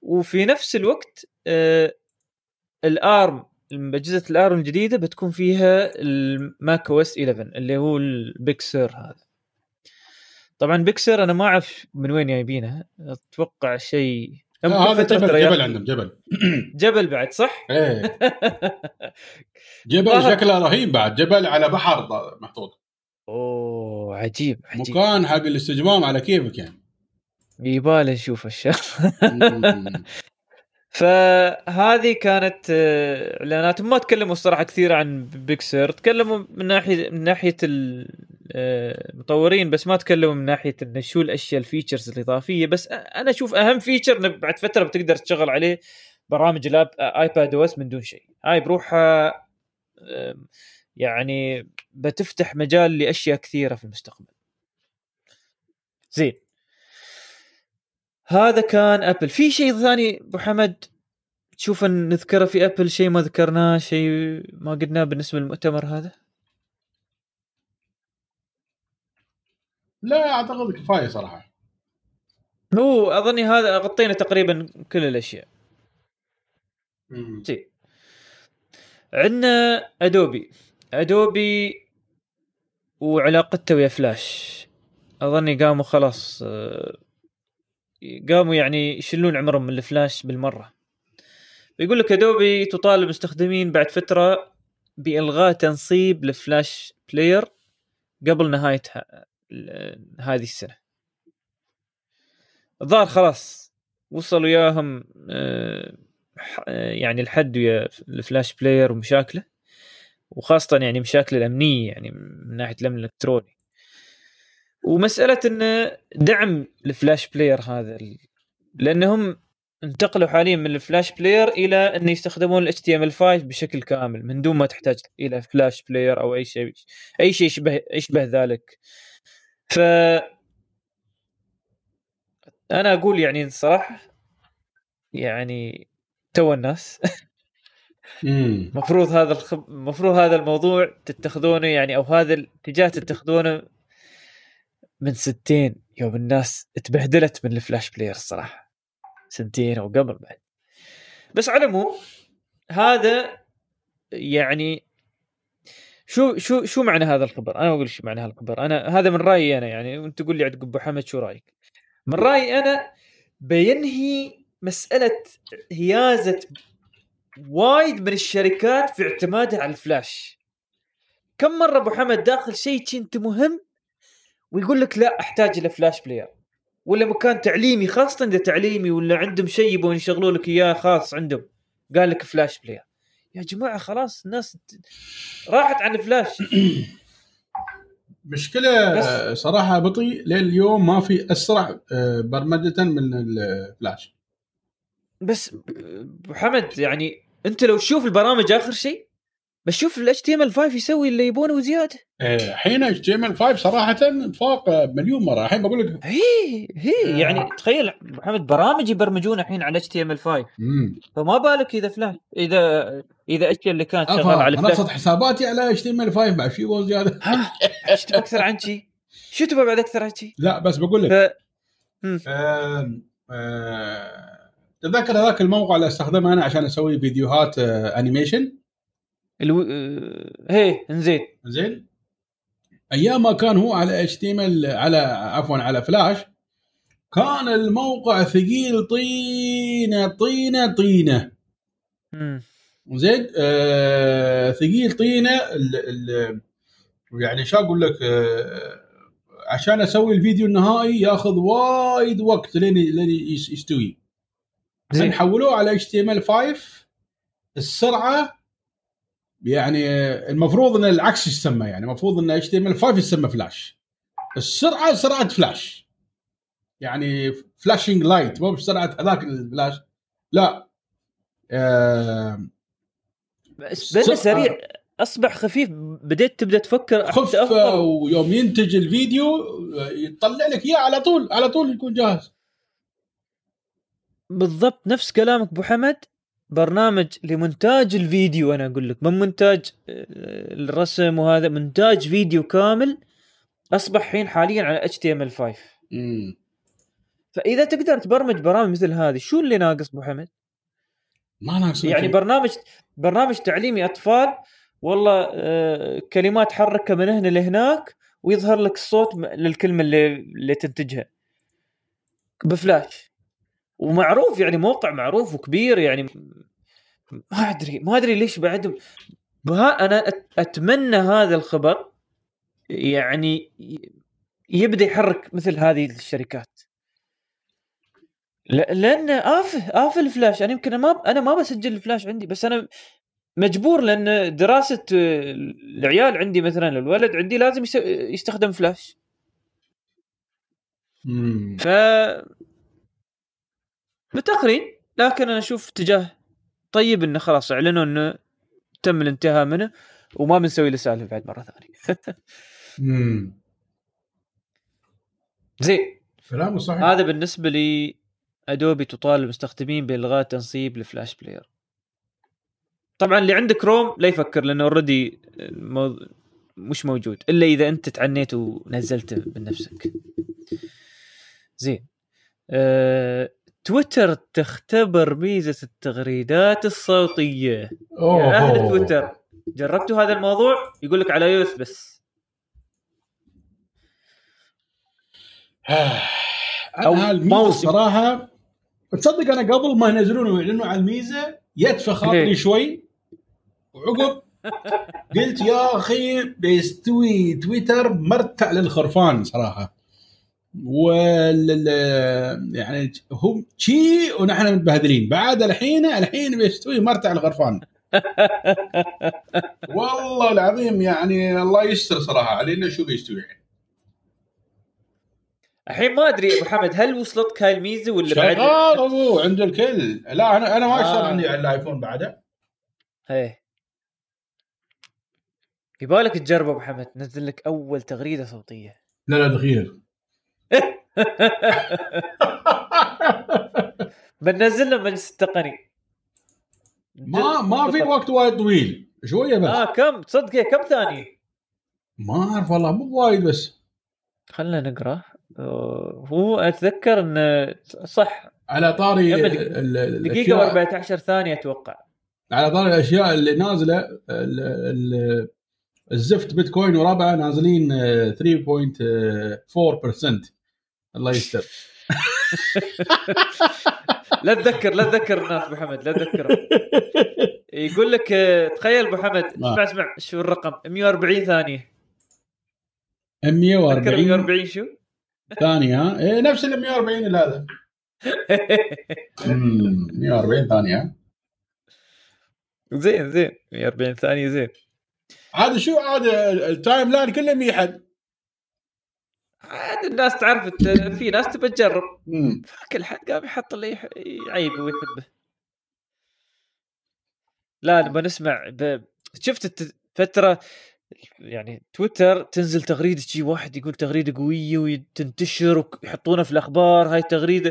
وفي نفس الوقت أه، ال ARM أجهزة ال ARM الجديدة بتكون فيها ال macOS 11 اللي هو ال Big Sur هذا. طبعا Big Sur أنا ما أعرف من وين جايبينها أتوقع شيء آه هذا جبل جبل عندهم جبل. جبل بعد صح؟ إيه. جبل. شكله رهيب بعد جبل على بحر محطوط. أوه عجيب عجيب. مكان حق الاستجمام على كيفك يعني. يباله نشوف مم. فهذه كانت آه، إعلانات. ما تكلموا الصراحة كثير عن Big Sur تكلموا من ناحية من ناحية ال- آه، المطورين بس ما تكلموا من ناحية انه شو الأشياء ال features الإضافية. بس أنا أشوف أهم feature بعد فترة بتقدر تشغل عليه برامج ال iPadOS من دون شيء. هاي بروحها آه، يعني بتفتح مجال لأشياء كثيرة في المستقبل. زين. هذا كان ابل في شيء ثاني أبو حمد؟ تشوف أن نذكره في ابل شيء ما ذكرناه شيء ما قلناه بالنسبة للمؤتمر هذا؟ لا أعتقد كفاية صراحة. هو أظني هذا غطينا تقريبا كل الأشياء. زين عندنا Adobe Adobe وعلاقته ويا فلاش أظني قاموا خلاص آه، قاموا يعني يشلون عمرهم من الفلاش بالمرة. بيقول لك Adobe تطالب المستخدمين بعد فترة بإلغاء تنصيب ال Flash Player قبل نهايه هذه السنة. الظاهر خلاص وصلوا وياهم آه، آه، يعني الحد ويا ال Flash Player ومشاكله وخاصة يعني مشاكل الأمنية يعني من ناحية الأمن الإلكتروني. ومسألة انه دعم ال Flash Player هذا لأنهم انتقلوا حاليا من ال Flash Player إلى انه يستخدمون ال HTML5 بشكل كامل من دون ما تحتاج إلى Flash Player أو أي شيء أي شيء يشبه يشبه ذلك ف أنا أقول يعني صراحة يعني تو الناس مم. مفروض هذا الخب... مفروض هذا الموضوع تتخذونه يعني أو هذا الاتجاه تتخذونه من سنتين يوم الناس تبهدلت من ال Flash Player الصراحة سنتين أو قبل بعد بس على العموم هذا يعني شو شو شو معنى هذا الخبر؟ أنا أقول شو معنى هذا الخبر، أنا هذا من رأيي أنا يعني وأنت تقول لي عند أبو حمد شو رأيك؟ من رأيي أنا بينهي مسألة هيازة وايد من الشركات في اعتمادها على الفلاش. كم مرة أبو حمد داخل شيء شي أنت مهم ويقول لك لا أحتاج إلى فلاش بلاير ولا مكان تعليمي خاصة إذا تعليمي ولا عندهم شيء يبون يشغلوا لك إياه خاص عندهم. قال لك Flash Player يا جماعة خلاص الناس راحت عن الفلاش مشكلة بس. صراحة بطيء لليوم ما في أسرع آه، برمجة من الفلاش بس ابو حمد يعني أنت لو تشوف البرامج آخر شيء بس شوف ال HTML5 يسوي اللي يبونه وزياده آه، الحين اتش تي ام ال 5 صراحة فاق آه، مليون مرة. الحين بقول لك هي هي يعني تخيل ابو حمد برامج يبرمجون الحين على HTML5 امم فما بالك إذا فلاش إذا إذا اشياء اللي كانت شغاله على أنا فلاش انصت حساباتي على اتش تي ام ال 5 بعد شو يبغى زيادة. ها إيش تبغى أكثر عن شي؟ شو تبغى بعد أكثر عن شي؟ لا بس بقول لك. ف آه، تذكر هذاك الموقع اللي استخدمه أنا عشان أسوي فيديوهات آه، انيميشن ألو... آه، هي انزين زين. أيام ما كان هو على اتش على عفوا على فلاش كان الموقع ثقيل طينة طينة طينة. زين آه ثقيل طينة. ال ال يعني شو أقول لك آه عشان أسوي الفيديو النهائي ياخذ وايد وقت لين لين يس- يستوي. زين. زين حولوه على اتش تي إم إل 5 السرعة يعني آه، المفروض إن العكس يسمى يعني؟ المفروض إن اتش تي ام ال 5 يسمى فلاش السرعة سرعة فلاش يعني flashing light مو بسرعة هذاك الفلاش لا. آه بس سريع. أصبح خفيف. بديت تبدأ تفكر خف ويوم ينتج الفيديو يطلع لك إياه على طول على طول يكون جاهز. بالضبط. نفس كلامك أبو حمد. برنامج لمونتاج الفيديو أنا أقول لك من مونتاج آه، الرسم وهذا مونتاج فيديو كامل أصبح الحين حاليا على HTML5 فإذا تقدر تبرمج برامج مثل هذه شو اللي ناقص أبو حمد؟ ما ناقص يعني. برنامج برنامج تعليمي أطفال والله آه، كلمات حركها من هنا لهناك ويظهر لك الصوت للكلمة اللي اللي تنتجها بفلاش ومعروف يعني موقع معروف وكبير يعني. ما أدري ما أدري ليش بعد أنا أتمنى هذا الخبر يعني يبدأ يحرك مثل هذه الشركات. لا- لأن آفه آفه الفلاش. أنا يمكن ما أنا ما بسجل الفلاش عندي بس أنا مجبور لأن دراسة العيال عندي مثلا الولد عندي لازم يس- يستخدم فلاش. ف بتقرين لكن أنا أشوف اتجاه طيب إنه خلاص أعلنوا إنه تم الانتهاء منه وما بنسوي له سالفة بعد مرة ثانية. مم. زين. كلامه صحيح. هذا بالنسبة لي ادوبي تطالب المستخدمين بإلغاء تنصيب ال Flash Player طبعا اللي عنده كروم لا يفكر لأنه already. مش موجود إلا إذا أنت تعنيت ونزلته بنفسك زين. أه... تويتر تختبر ميزة التغريدات الصوتية يا أهل أوه. تويتر جربتوا هذا الموضوع يقول لك على يوث بس أو أنا هالميزه موسم. الصراحه تصدق أنا قبل ما ينزلون ويعلنوا عن الميزة يدفى خاطري؟ شوي وعقب قلت يا أخي بيستوي تويتر مرتع للخرفان صراحة وال يعني هم شي ونحن متبهدلين. بعد الحين الحين بيستوي مرتع الغرفان. والله العظيم يعني الله يستر صراحة علينا. شو بيستوي الحين؟ الحين ما أدري أبو حمد هل وصلتك هاي الميزه ولا بعد؟ شغال أبو عند الكل. لا أنا أنا ما أشتغل آه. عندي على الآيفون بعده. إيه. يبالك تجرب أبو حمد. نزل لك أول تغريدة صوتية. لا لا دخيل بننزل له مجلس التقني ما ما في وقت وايد طويل. شوية بس. آه كم؟ تصدق كم ثانية؟ ما أعرف والله مو وايد بس. خلنا نقرأ. آه، هو أتذكر انه صح. على طاري دقيقة الاشياء و14 ثانية أتوقع. على طاري الأشياء اللي نازلة ال- ال- الزفت بيتكوين وربعه نازلين آه، 3.4% الله يستر. لا تذكر لا تذكر الناس أبو حمد لا تذكرهم يقول لك تخيل أبو حمد. اسمع اسمع شو الرقم؟ 140 ثانية. تذكر 140 140 شو؟ ثانية؟ ها إيه نفس ال 140 اللي هذا. أمم، 140 ثانية. ها زين. زين 140 ثانية زين. عاد شو عاد ال- ال timeline كله ميحد عاد الناس تعرف في ناس تبى تجرب. مم. كل حد قام يحط اللي يعيبه ويحبه. لا نبغى نسمع ب... شفت. فترة يعني تويتر تنزل تغريدة شي واحد يقول تغريدة قوية وتنتشر ويحطونها في الأخبار هاي التغريدة.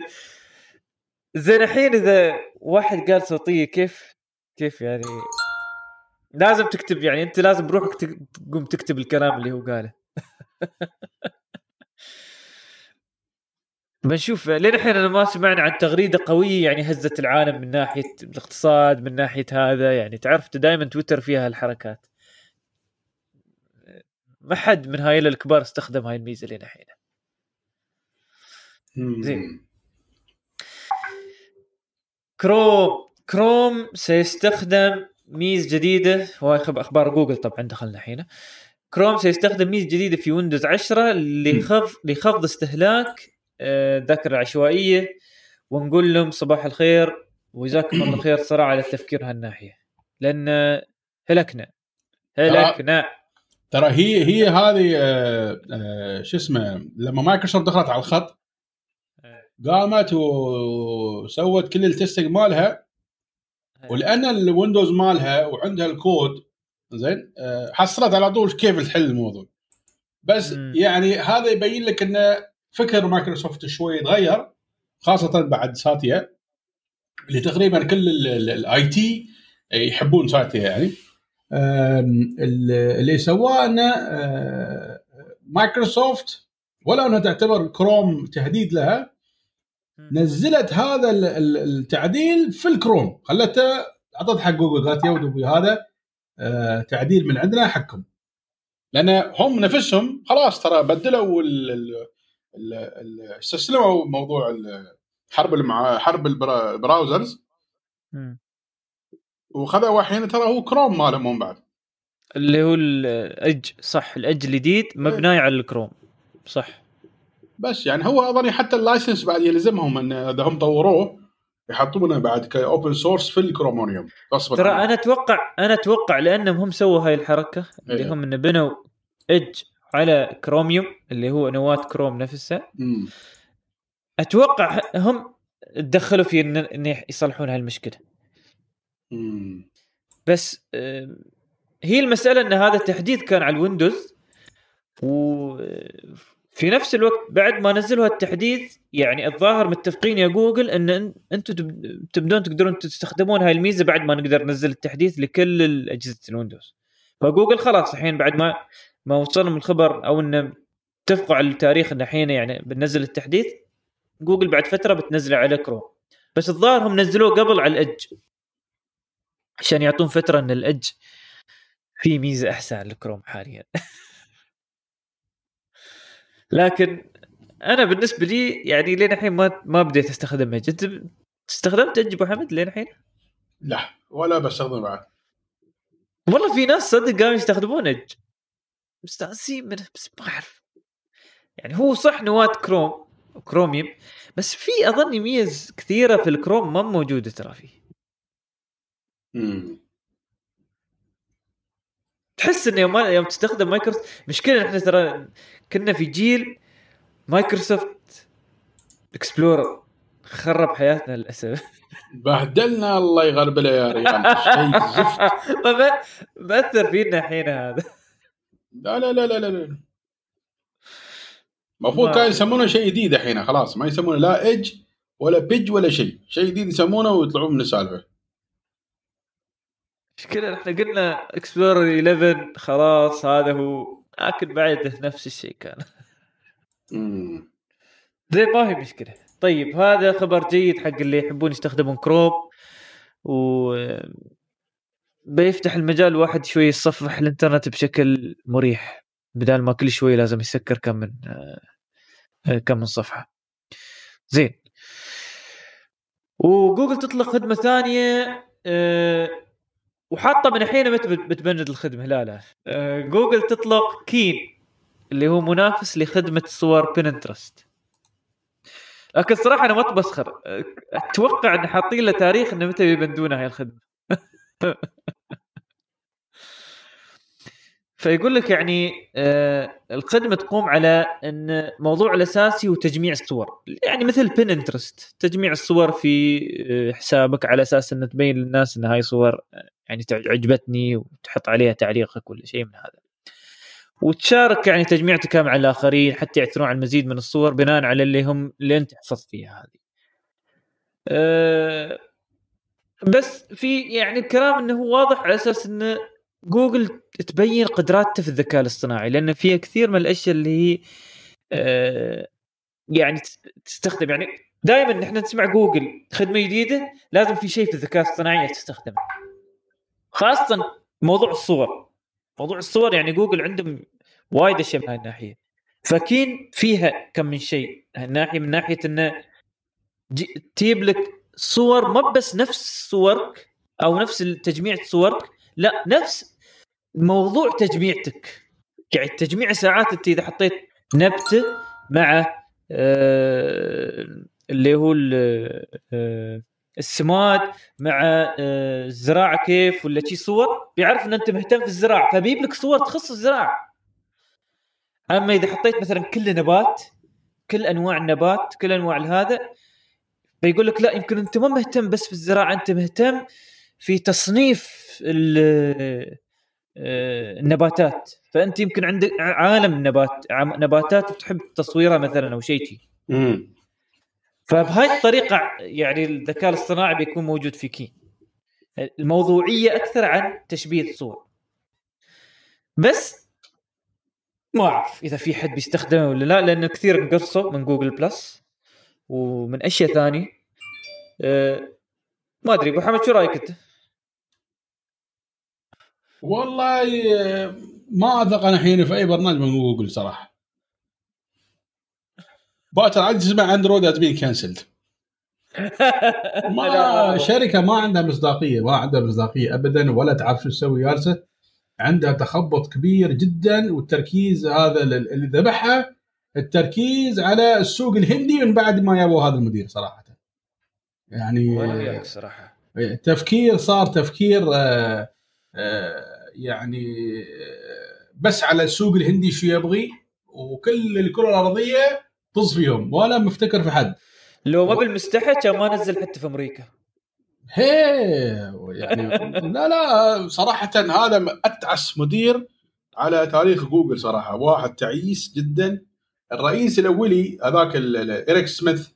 زين الحين إذا واحد قال صوتية كيف؟ كيف يعني؟ لازم تكتب يعني أنت لازم بروحك تق- تقوم تكتب الكلام اللي هو قاله. بنشوف لين الحين أنا ما سمعنا عن تغريدة قوية يعني هزت العالم من ناحية الاقتصاد من ناحية هذا يعني تعرف دائما تويتر فيها الحركات ما حد من هاي الكبار استخدم هاي الميزة لين الحين. زين. كروم كروم سيستخدم ميز جديدة. وهاي خب- أخبار جوجل طبعا دخلنا الحين. كروم سيستخدم ميز جديدة في ويندوز 10 لخفض لخفض استهلاك آه، الذاكره العشوائيه ونقول لهم صباح الخير وجزاكم الله خير صراحة على التفكير هالناحية. لأن هلكنا هلكنا. ترى هي هي هذه آه، آه، شو اسمه لما مايكروسوفت دخلت على الخط قامت وسوت كل ال testing مالها. ولأن الويندوز مالها وعندها الكود زين حصلت على طول كيف تحل الموضوع. بس مم. يعني هذا يبين لك ان فكر مايكروسوفت شوي يتغير خاصة بعد ساتيا اللي تقريبا كل ال IT يحبون ساتيا يعني. اللي سواه إنه آه، مايكروسوفت ولو إنها تعتبر كروم تهديد لها نزلت هذا ال- ال- التعديل في الكروم. خلته أعطت حق جوجل قالت يا هذا آه، تعديل من عندنا حقكم لأن هم نفسهم خلاص ترى بدلوا استسلموا موضوع حرب المع... حرب ال brow- ال browsers. وخذوا الحين ترى هو كروم مالهم هم بعد اللي هو ال Edge صح ال Edge الجديد مبني على الكروم صح بس يعني هو اظني حتى ال license بعد يلزمهم إن إذا هم طوروه يحطونه بعد ك open source في الكرومونيوم غصبا ترى. أنا أتوقع أنا أتوقع لأنهم هم سووا هاي الحركة اللي إيه. هم إنه بنوا Edge على كروميوم اللي هو نواة كروم نفسها مم. أتوقع هم تدخلوا في ان إن يصلحون هاي المشكلة مم. بس هي المسألة إن هذا التحديث كان على الويندوز وفي نفس الوقت بعد ما نزلوا هالتحديث يعني الظاهر متفقين يا جوجل إن أنتم تب- تبدون تقدرون تستخدمون هاي الميزة بعد ما نقدر ننزل التحديث لكل اجهزه الويندوز فجوجل خلاص الحين بعد ما ما وصلهم الخبر أو إنه على التاريخ ان الحين يعني بننزل التحديث جوجل بعد فترة بتنزله على كروم. بس الظاهر هم نزلوه قبل على ال Edge. عشان يعطون فترة إن ال Edge في ميزة أحسن على الكروم حاليا. لكن أنا بالنسبة لي يعني لين الحين ما ما بديت استخدم اج انت استخدمت اج أبو حمد لين الحين؟ لا ولا بستخدمه بعد. والله في ناس صدق قاموا يستخدمون اج مستأنسين منه بس ما أعرف. يعني هو صح نواه كروم كروميوم بس في أظني ميز كثيرة في الكروم ما موجودة ترى فيه. تحس إنه يوم يوم تستخدم مايكروسوفت مشكلة إحنا ترى كنا في جيل مايكروسوفت Explorer خرب حياتنا للأسف. بهدلنا الله يغربله يا ريال شيء زفت. ما مأثر فينا الحين هذا. لا لا لا لا لا لا المفروض كان يسمونه شيء جديد الحين خلاص. ما يسمونه لا Edge ولا بيج ولا شيء. شيء جديد يسمونه ويطلعون من السالفة. مشكلة إحنا قلنا Explorer 11 خلاص هذا هو. لكن بعده نفس الشيء كان. زين ما هي مشكلة. طيب هذا خبر جيد حق اللي يحبون يستخدمون كروم و بيفتح المجال الواحد شوي يتصفح الإنترنت بشكل مريح بدال ما كل شوي لازم يسكر كم من آه، كم من صفحة. زين. وجوجل تطلق خدمة ثانية آه، وحاطة من الحين متى بت- بتبند الخدمة. لا لا. آه، جوجل تطلق Keen اللي هو منافس لخدمة صور بنترست لكن صراحة أنا ما أتبسخر آه، أتوقع أن حاطين له تاريخ أنه متى بيبندونها هاي الخدمة. فيقول لك يعني آه الخدمه تقوم على إن موضوع الأساسي هو تجميع الصور. يعني مثل بنترست تجميع الصور في آه، حسابك على أساس إن تبين للناس إن هاي صور آه، يعني عجبتني وتحط عليها تعليقك ولا شيء من هذا. وتشارك يعني تجميعتك مع الآخرين حتى يعثرون على المزيد من الصور بناء على اللي هم اللي أنت حفظت فيها هذه. أه بس في يعني الكلام إنه واضح على أساس إنه جوجل تبين قدراتها في الذكاء الاصطناعي لأن فيها كثير من الأشياء اللي هي أه يعني تستخدم يعني دائما نحن نسمع جوجل خدمة جديدة لازم في شيء في الذكاء الاصطناعي تستخدمه. خاصه موضوع الصور. موضوع الصور يعني جوجل عندهم وايد أشياء من هاي الناحية. فكين فيها كم من شيء. الناحيه من ناحية إنه تجيب لك صور ما بس نفس صورك أو نفس تجميع صورك لا نفس موضوع تجميعتك. يعني تجميع ساعات أنت إذا حطيت نبتة مع آه اللي هو آه السماد مع آه الزراعة كيف ولا شي صور بيعرف إن أنت مهتم في الزراعة فبيجيب لك صور تخص الزراعة. أما إذا حطيت مثلا كل نبات كل أنواع النبات كل أنواع هذا فيقول لك لا يمكن أنت ما مهتم بس في الزراعة أنت مهتم في تصنيف آه، النباتات. فأنت يمكن عندك عالم نبات نباتات تحب تصويرها مثلا أو شيء فبهاي الطريقة يعني الذكاء الاصطناعي بيكون موجود في Keen الموضوعية أكثر عن تشبيه الصور. بس ما أعرف إذا في حد بيستخدمه ولا لا لأنه كثير قصوا من Google Plus. ومن أشياء ثانية أه ما أدري أبو حمد شو رأيك أنت؟ والله ما أثق أنا الحين في أي برنامج من جوجل صراحة. باكر عندي تسمع أندرويد هاز بين كانسلد ما شركة ما عندها مصداقية ما عندها مصداقية ابدا ولا تعرف شو تسوي جالسة. عندها تخبط كبير جدا والتركيز هذا اللي ذبحها التركيز على السوق الهندي من بعد ما جابوا هذا المدير صراحة. يعني صراحة؟ تفكير صار تفكير آه آه يعني آه بس على السوق الهندي شو يبغي وكل الكرة الأرضية طز فيهم ولا مفتكر في حد. لو ما بالمستحى كان ما نزل حتى في أمريكا. هي يعني لا لا صراحة هذا أتعس مدير على تاريخ جوجل صراحة واحد تعيس جدا. الرئيس الأولي هذاك إيريك سميث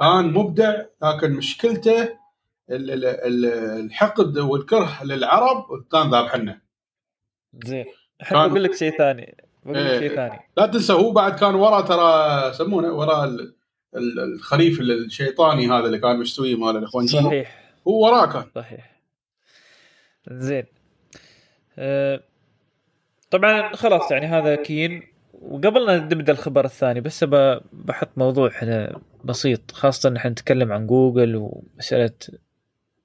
كان مبدع لكن مشكلته الحقد والكره للعرب كان ذابحنا زين. أحب أقول لك شيء ثاني. بقول لك شيء ثاني. لا تنسى هو بعد كان ورا ترى يسمونه ورا الخليف الشيطاني هذا اللي كان مستوي مال الإخوان صحيح. هو وراه كان. صحيح. زين. أه طبعا خلاص يعني هذا كين. وقبل لا نبدأ الخبر الثاني بس بحط موضوع هنا بسيط خاصة ان إحنا نتكلم عن جوجل ومسألة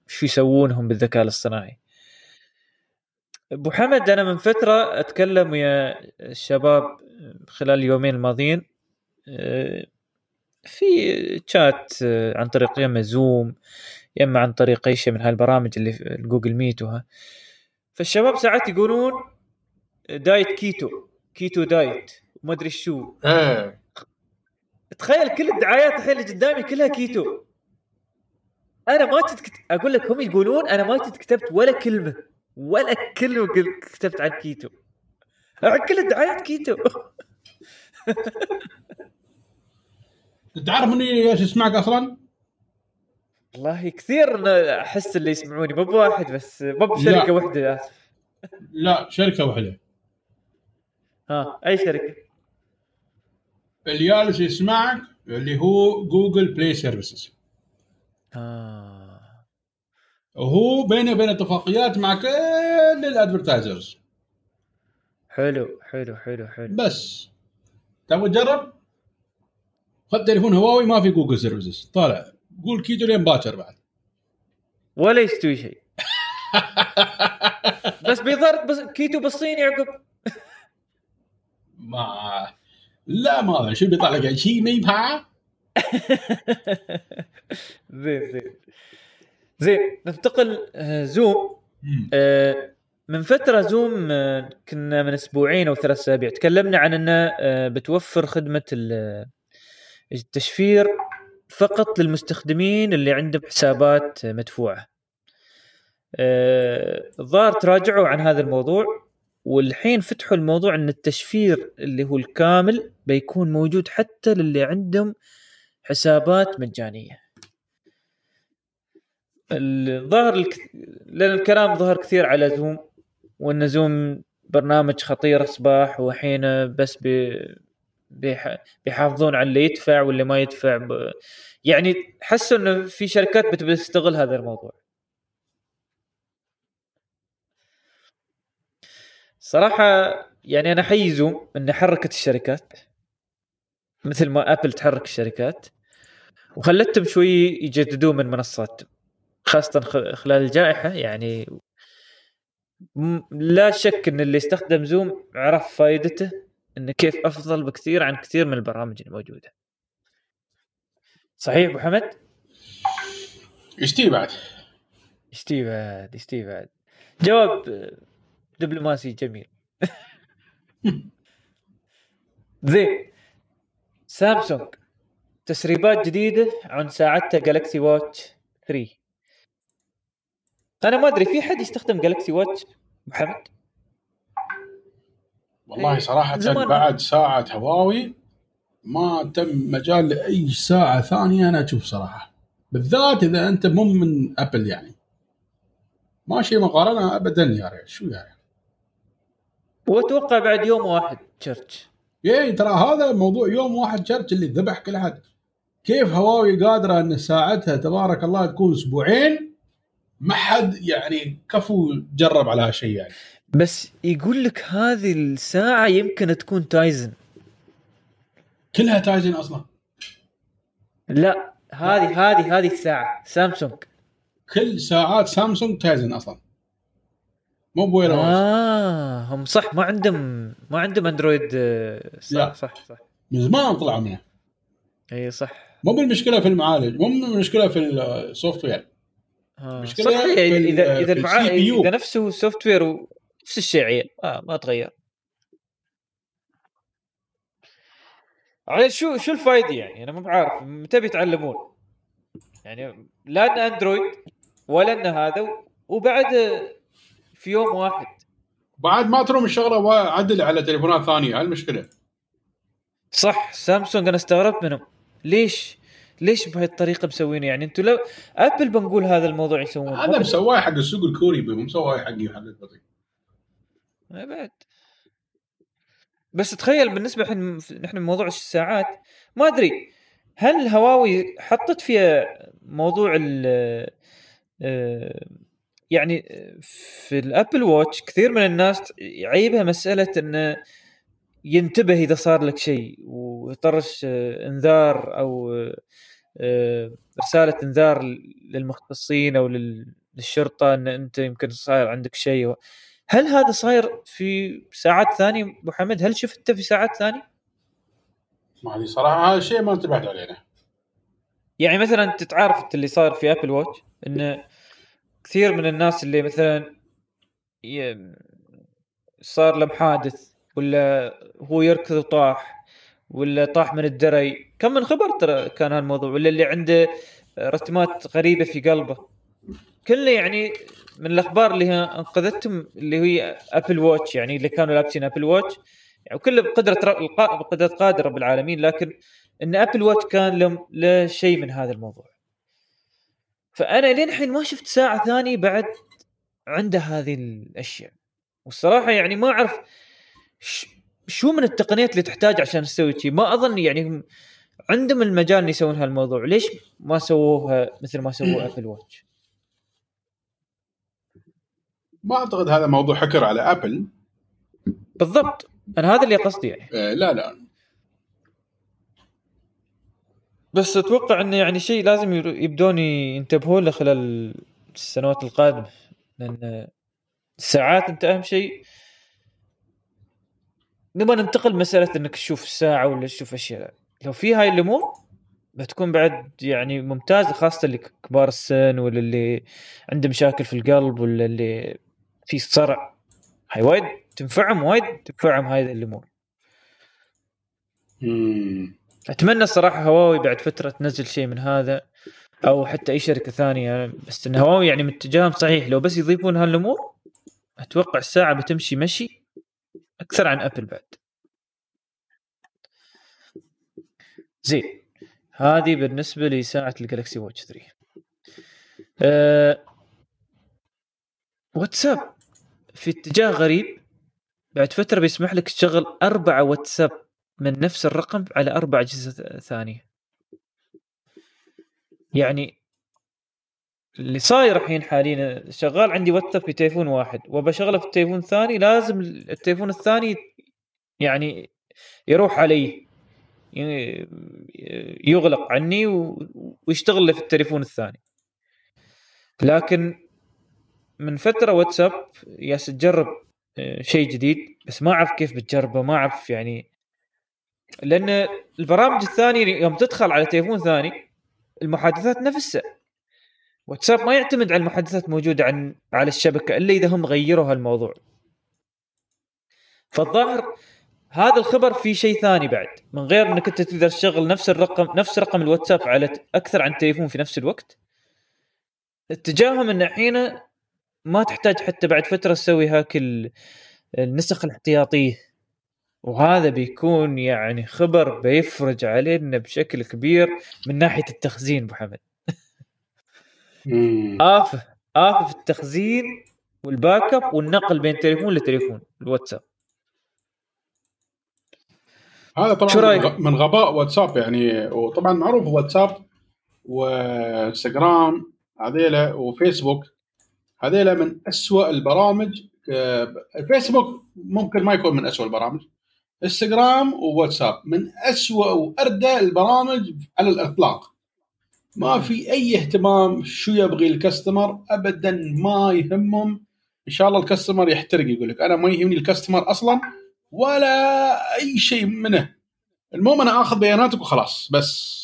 شو يسوونهم بالذكاء الاصطناعي. أبو حمد أنا من فترة أتكلم ويا الشباب خلال اليومين الماضيين آه، في تشات عن طريق يا اما زوم يا اما عن طريق أي شيء من هالبرامج اللي في Google Meet وها. فالشباب ساعات يقولون diet keto keto diet. ما أدري شو. إيه. تخيل كل الدعايات الحين اللي قدامي كلها كيتو. أنا ما تتكت... أقول لك هم يقولون أنا ما كتبت ولا كلمة ولا كلمة كتبت عن كيتو. كل الدعايات كيتو. انت عارف مني إيش يسمعك أصلا؟ والله كثير أحس اللي يسمعوني مو بواحد بس مو بشركة واحدة اسف لا شركة واحدة. ها أي شركة؟ اللي جالس يسمعك اللي هو Google Play Services آه. وهو بينه وبين اتفاقيات مع كل ال advertisers حلو حلو حلو حلو. بس. تبغى تجرب؟ خذ تليفون هواوي ما في Google Services طالع. قول كيتو لين باكر بعد. ولا يستوي شيء. بس بيظهر بس كيتو بالصيني عقب. ما لا ما شو بيطلع لك شيء ما يبها زين زين زين ننتقل آه، زوم آه من فترة زوم آه، كنا من أسبوعين أو ثلاث أسابيع. تكلمنا عن إنه آه، بتوفر خدمة ال- التشفير فقط للمستخدمين اللي عندهم حسابات مدفوعة. آه، الظاهر تراجعوا عن هذا الموضوع. والحين فتحوا الموضوع إن التشفير اللي هو الكامل بيكون موجود حتى للي عندهم حسابات مجانية. الظاهر الك... لأن الكلام ظهر كثير على زوم وإن زوم برنامج خطير أصبح وحين بس بي... بيح... بيحافظون على اللي يدفع واللي ما يدفع ب... يعني حسوا إنه في شركات بتبي تستغل هذا الموضوع صراحة يعني أنا احيي زوم ان حركت الشركات مثل ما ابل تحرك الشركات وخلتهم شوي يجددون من منصاتهم خاصة خ- خلال الجائحة يعني لا شك إن اللي استخدم زوم عرف فائدته إنه كيف أفضل بكثير عن كثير من البرامج الموجودة. صحيح أبو حمد؟ يشتي بعد؟ يشتي بعد؟ يشتي بعد؟ جواب دبلوماسي جميل. زين. سامسونج. تسريبات جديدة عن ساعتها جالكسي واتش 3 أنا ما أدري في حد يستخدم جالكسي واتش محمد؟ والله إيه، صراحة. بعد ساعة هواوي ما تم مجال لأي ساعة ثانية أنا أشوف صراحة. بالذات إذا أنت مو من أبل يعني. ماشي مقارنة أبدا يا ريال شو يا ريال واتوقع بعد يوم واحد تشرش ياي ترى هذا موضوع يوم واحد شرش اللي ذبح كل حد كيف هواوي قادرة أن ساعتها تبارك الله تكون أسبوعين؟ ما حد يعني كفو جرب على هالشيء يعني. بس يقول لك هذه الساعة يمكن تكون Tizen كلها Tizen أصلا. لا هذه هذه هذه الساعة سامسونج كل ساعات سامسونج Tizen أصلا. مو آه. آه هم صح ما عندهم ما عندهم اندرويد آه، صح لا. صح صح من زمان طلعوا منه إي صح مو بالمشكلة في المعالج مو بالمشكلة في ال software آه. مشكلة صح في ال- إذا إذا في المعا... ال CPU. اذا نفسه software نفس الشيء عيل آه ما تغير عيل شو شو الفائده يعني أنا مو بعارف متى بيتعلمون يعني لا إن اندرويد ولا إن هذا وبعد في يوم واحد. بعد ما تروم الشغلة وعدل على تليفونات ثانية هالمشكله صح سامسونج أنا استغربت منهم. ليش؟ ليش بهالطريقة مسوينه؟ يعني أنتم لو أبل بنقول هذا الموضوع يسوون هذا مسواه حق السوق الكوري مسواه حقي حق البطيء. ما بعد. بس تخيل بالنسبة الحين نحن موضوع الساعات ما أدري هل هواوي حطت فيها موضوع ال آه، يعني في الأبل واتش كثير من الناس يعيبها مسألة إنه ينتبه إذا صار لك شيء ويطرش آه، إنذار أو آه، رسالة إنذار للمختصين أو لل- للشرطة إن أنت يمكن صاير عندك شيء هل هذا صاير في ساعات ثانية ابو حمد هل شفته في ساعات ثانية؟ ما أدري صراحة هذا الشيء ما انتبهت عليه. يعني مثلا انت تعرف اللي صار في ابل واتش إنه كثير من الناس اللي مثلا صار له حادث ولا هو يركض وطاح ولا طاح من الدري. كم من خبر ترى كان هالموضوع ولا اللي عنده rhythmات غريبة في قلبه. كله يعني من الأخبار اللي أنقذتهم اللي هي Apple Watch يعني اللي كانوا لابسين Apple Watch يعني وكله بقدرة بقدرة قادر رب العالمين لكن إن Apple Watch كان لهم له شيء من هذا الموضوع. فأنا لين الحين ما شفت ساعة ثانية بعد عنده هذه الأشياء. والصراحة يعني ما أعرف شو من التقنيات اللي تحتاج عشان تسوي شيء ما أظن يعني هم عندهم المجال ان يسوون هالموضوع. ليش ما سووها مثل ما سووا Apple Watch ما أعتقد هذا موضوع حكر على ابل بالضبط. أنا هذا اللي قصدي يعني. آه لا لا. بس أتوقع إنه يعني شيء لازم يبدون ينتبهون له خلال السنوات القادمة. لأن الساعات أنت أهم شيء. نبغى ننتقل مساله إنك تشوف الساعة ولا تشوف أشياء. لو في هاي الأمور بتكون بعد يعني ممتازة خاصة اللي كبار السن ولا اللي عنده مشاكل في القلب ولا اللي في صرع. هاي وايد تنفعهم وايد تنفعهم هاي الأمور. مم. أتمنى الصراحة هواوي بعد فترة تنزل شيء من هذا أو حتى أي شركة ثانية بس إن هواوي يعني متجههم صحيح. لو بس يضيفون هالأمور أتوقع الساعة بتمشي مشي أكثر عن أبل بعد. زين هذه بالنسبة لساعه الجالكسي واتش 3 أه واتساب في اتجاه غريب. بعد فترة بيسمح لك تشغل أربعة واتساب من نفس الرقم على أربع أجهزة ثانية. يعني اللي صاير الحين حاليا شغال عندي واتساب في تليفون واحد وبشغله في التليفون الثاني لازم التليفون الثاني يعني يروح علي يغلق عني ويشتغل في التليفون الثاني. لكن من فترة واتساب يا تجرب آه، شيء جديد بس ما أعرف كيف بتجربه ما أعرف يعني لأن البرامج الثانية يوم تدخل على تليفون ثاني المحادثات نفسها. واتساب ما يعتمد على المحادثات موجودة عن على الشبكة إلا إذا هم غيروا هالموضوع. فالظاهر هذا الخبر في شيء ثاني بعد. من غير إنك أنت تقدر تشغل نفس الرقم نفس رقم الواتساب على أكثر عن تليفون في نفس الوقت. اتجاههم إن الحين ما تحتاج حتى بعد فترة تسوي هاك النسخ الاحتياطيه وهذا بيكون يعني خبر بيفرج علينا بشكل كبير من ناحية التخزين أبو حمد. آفة آفة في التخزين وال backup والنقل بين تليفون لتليفون الواتساب. هذا طبعا من غباء واتساب يعني وطبعا معروف واتساب وانستغرام هذيلا وفيسبوك هذيلا من أسوأ البرامج فيسبوك ممكن ما يكون من أسوأ البرامج. إنستغرام وواتساب. من أسوأ وأردى البرامج على الإطلاق. ما في أي اهتمام شو يبغي الكاستمر أبدا ما يهمهم. إن شاء الله الكاستمر يحترق يقول لك أنا ما يهمني الكاستمر أصلا ولا أي شيء منه. المهم أنا آخذ بياناتك وخلاص بس.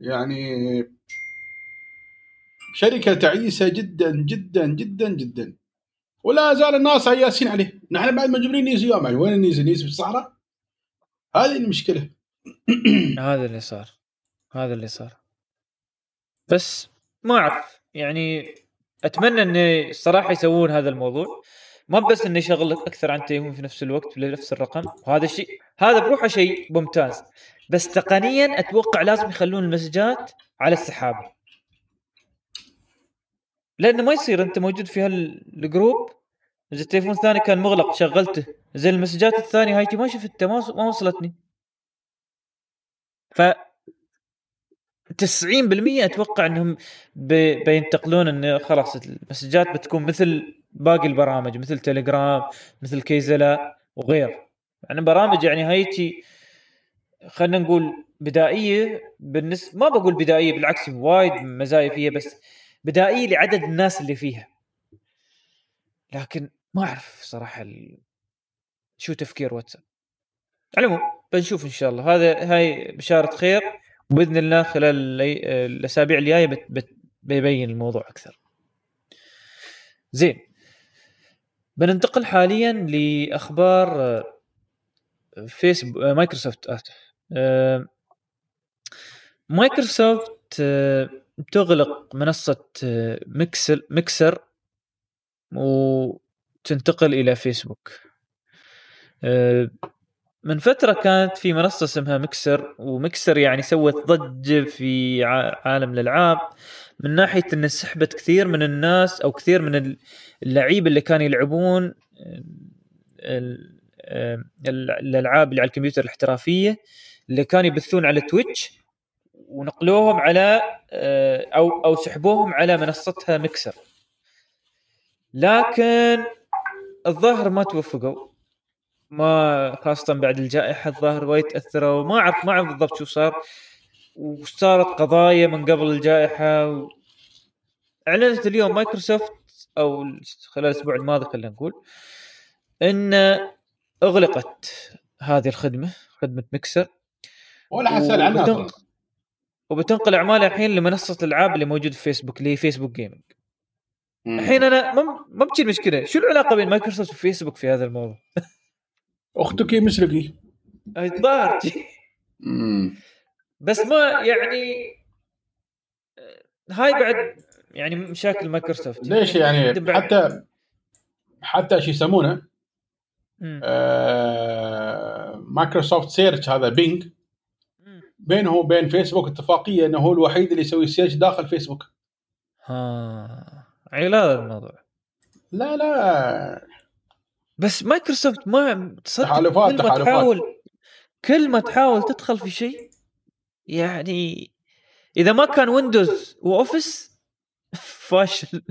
يعني شركة تعيسة جدا جدا جدا جدا. ولا زال الناس عياسين عليه. نحن بعد مجبرين نيزي يوم يعني وين النيزي نيزي في الصحراء؟ هذه المشكلة. هذا اللي صار. هذا اللي صار. بس ما أعرف يعني أتمنى ان الصراحه يسوون هذا الموضوع. ما بس إنه يشغل أكثر عن تليفون في نفس الوقت بنفس الرقم. وهذا الشيء هذا بروحه شيء ممتاز. بس تقنيا أتوقع لازم يخلون المسجات على السحابة. لأنه ما يصير أنت موجود في هالجروب إذا التليفون الثاني كان مغلق شغلته. زي المسجات الثانية هاي ما شفتها ما وصلتني. ف 90% أتوقع إنهم بينتقلون انه خلاص المسجات بتكون مثل باقي البرامج مثل تليجرام مثل كيزلا وغير. يعني برامج يعني هايتي خلينا نقول بدائية بالنسبة ما بقول بدائية بالعكس وايد مزايا فيها بس بدائيه لعدد الناس اللي فيها. لكن ما أعرف صراحة ال... شو تفكير واتساب. على العموم بنشوف إن شاء الله. هذا هاي بشارة خير وبإذن الله خلال الأسابيع الجاية بت... بت... بيبين الموضوع أكثر. زين. بننتقل حاليا لأخبار فيسبوك مايكروسوفت اسف مايكروسوفت تغلق منصة ميكسل ميكسر وتنتقل إلى فيسبوك. من فترة كانت في منصة اسمها Mixer و Mixer يعني سوت ضجة في عالم الألعاب. من ناحية أن سحبت كثير من الناس أو كثير من اللعيبة اللي كانوا يلعبون الألعاب اللي على الكمبيوتر الاحترافية اللي كانوا يبثون على تويتش. ونقلوهم على آه، أو أو سحبوهم على منصتها ميكسر. لكن الظاهر ما توفقوا. ما خاصة بعد الجائحة الظاهر وايد تأثروا ما أعرف ما أعرف بالضبط شو صار. وصارت قضايا من قبل الجائحة. و... أعلنت اليوم مايكروسوفت أو خلال الأسبوع الماضي خلينا نقول إن أغلقت هذه الخدمة خدمة ميكسر. ولا حد سأل عنها وبتنقل اعمالها الحين لمنصة الألعاب اللي موجود في فيسبوك اللي هي Facebook Gaming. الحين أنا ما ما المشكلة شو العلاقة بين مايكروسوفت وفيسبوك في هذا الموضوع؟ أختك مسرقي الظاهر جي. مم. بس ما يعني آه، هاي بعد يعني مشاكل مايكروسوفت ليش يعني حتى حتى شو يسمونه. آه مايكروسوفت سيرش هذا بينج. بينه وبين فيسبوك اتفاقية إنه هو الوحيد اللي يسوي سيرش داخل فيسبوك ها هذا الموضوع لا لا بس مايكروسوفت ما تصدق تحالفات- كل ما تحالفات. تحاول كل ما تحاول تدخل في شيء يعني إذا ما كان Windows و Office فاشل.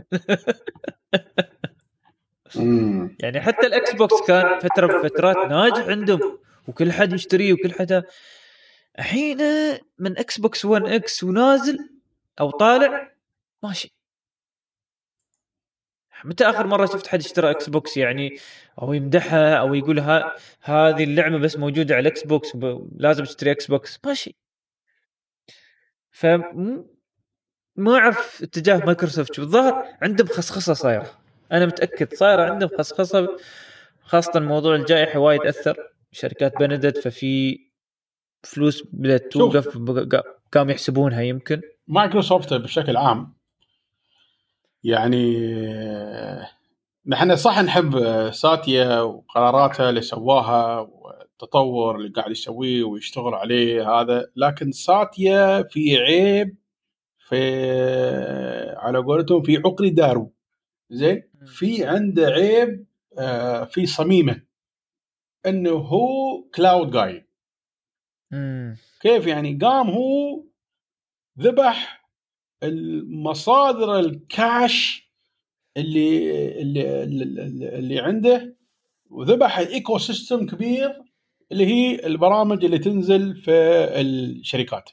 يعني حتى ال Xbox كان فترة من فترات ناجح عندهم وكل حد يشتريه وكل حدا الحين من Xbox 1 X ونازل أو طالع ماشي. متى آخر مرة شفت حد اشترى Xbox يعني أو يمدحها أو يقول ها هذه اللعبة بس موجودة على ال Xbox ب- لازم تشتري Xbox ماشي. ف ما أعرف اتجاه مايكروسوفت شو. الظاهر عندهم خصخصة صايرة. أنا متأكد صايرة عندهم خصخصة خاصة موضوع الجائحة وايد أثر. شركات بندت ففي فلوس بدات. توقف قاموا يحسبونها يمكن. مايكروسوفت بشكل عام يعني نحن صح نحب ساتيا وقراراتها اللي سواها والتطور اللي قاعد يسويه ويشتغل عليه هذا لكن ساتيا في عيب في على قولتهم في عقر دارو. زين؟ في عنده عيب آه، في صميمه إنه هو cloud جاي مم. كيف يعني قام هو ذبح المصادر الكاش اللي اللي اللي, اللي عنده وذبح ال ecosystem كبير اللي هي البرامج اللي تنزل في الشركات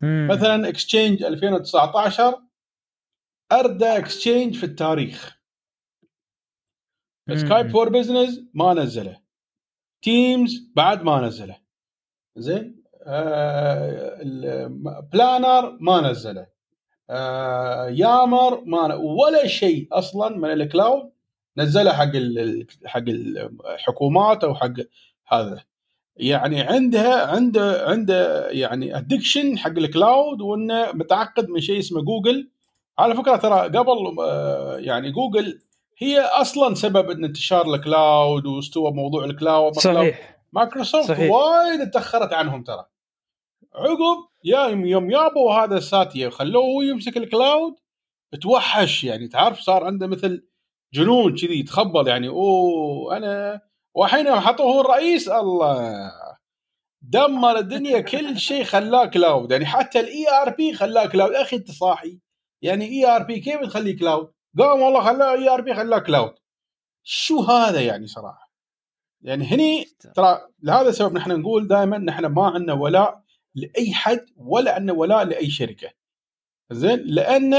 مم. مثلا Exchange 2019 أردى Exchange في التاريخ. Skype for Business ما نزله Teams بعد ما نزله زين؟ آه Planner ما نزله. آه Yammer ما ولا شيء أصلا من ال cloud نزله حق حق الحكومات أو حق هذا. يعني عندها عنده عنده يعني addiction حق ال cloud وإنه متعقد من شيء اسمه جوجل. على فكرة ترى قبل آه، يعني جوجل هي أصلا سبب ان انتشار ال cloud واستوى موضوع ال cloud صحيح. مايكروسوفت صحيح. وايد تأخرت عنهم ترى. عقب يا يوم يابوا هذا ساتيا وخلوه هو يمسك ال cloud توحش يعني تعرف؟ صار عنده مثل جنون كذي يتخبل يعني أوه أنا يوم حطوه هو الرئيس الله. دمر الدنيا كل شيء خلاه cloud يعني حتى ال ERP خلاه cloud. أخي أنت صاحي. يعني ERP كيف تخليه cloud؟ قام والله خلاه ERP خلاه cloud. شو هذا يعني صراحة؟ يعني هني ترى لهذا السبب نحن نقول دائما نحن ما عندنا ولاء لأي حد ولا عندنا ولاء لأي شركة. زين؟ لأن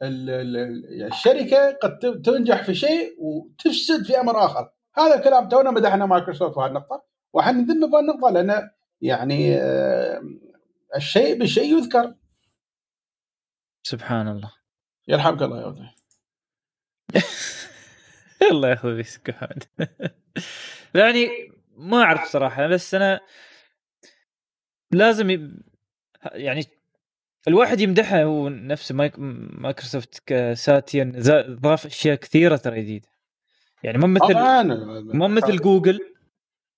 يعني الشركة قد تنجح في شيء وتفسد في أمر آخر. هذا الكلام تونا مدحنا مايكروسوفت في هالنقطه وحنذم في هالنقطه لأن يعني آه، الشيء بالشيء يذكر. سبحان الله. يرحمك الله يا ولدي. الله بيسك محمد يعني ما أعرف صراحة بس أنا لازم ي... يعني الواحد يمدحها هو نفس مايك... مايكروسوفت كساتيا ضاف أشياء كثيرة ترى جديدة. يعني مو مثل طبعا مو مثل جوجل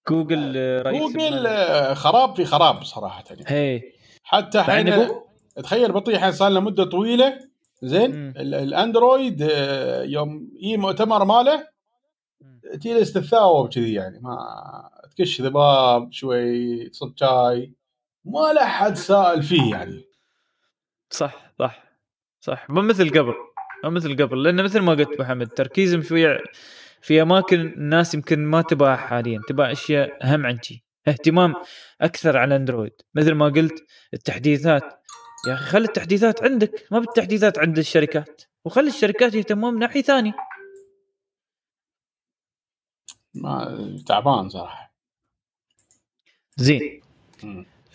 جوجل آه، رئيس جوجل آه، خراب في خراب صراحة يعني. هي. حتى الحين جو- تخيل بطيء الحين صار له مدة طويلة زين؟ الأندرويد آه، يوم يجي مؤتمر ماله تجي له استثاء كذي يعني ما تكش ذباب شوي تصب شاي ما له حد سائل فيه يعني. صح صح صح. مو مثل قبل مو مثل قبل لأن مثل ما قلت محمد تركيزهم شوية في أماكن الناس يمكن ما تبغاها حاليا تبغى أشياء أهم عن شي. اهتمام أكثر على أندرويد. مثل ما قلت التحديثات. يا أخي خلي التحديثات عندك ما بالتحديثات عند الشركات. وخلي الشركات يهتمون من ناحية ثانية. ما تعبان صراحة. زين.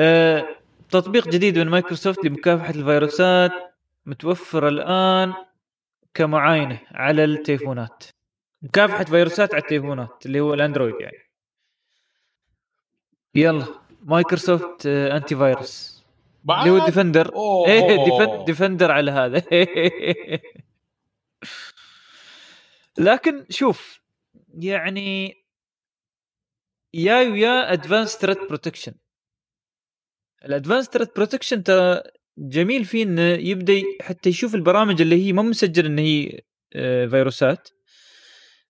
آه، تطبيق جديد من مايكروسوفت لمكافحة الفيروسات متوفر الآن كمعاينة على التليفونات. مكافحة فيروسات على التليفونات اللي هو الأندرويد يعني. يلا مايكروسوفت آه، antivirus اللي هو Defender أوه. إيه Defen- Defender على هذا. لكن شوف يعني يا ويا advanced threat protection ال advanced threat protection ترى جميل فيه إنه يبدأ حتى يشوف البرامج اللي هي ما مسجل إن هي آه، فيروسات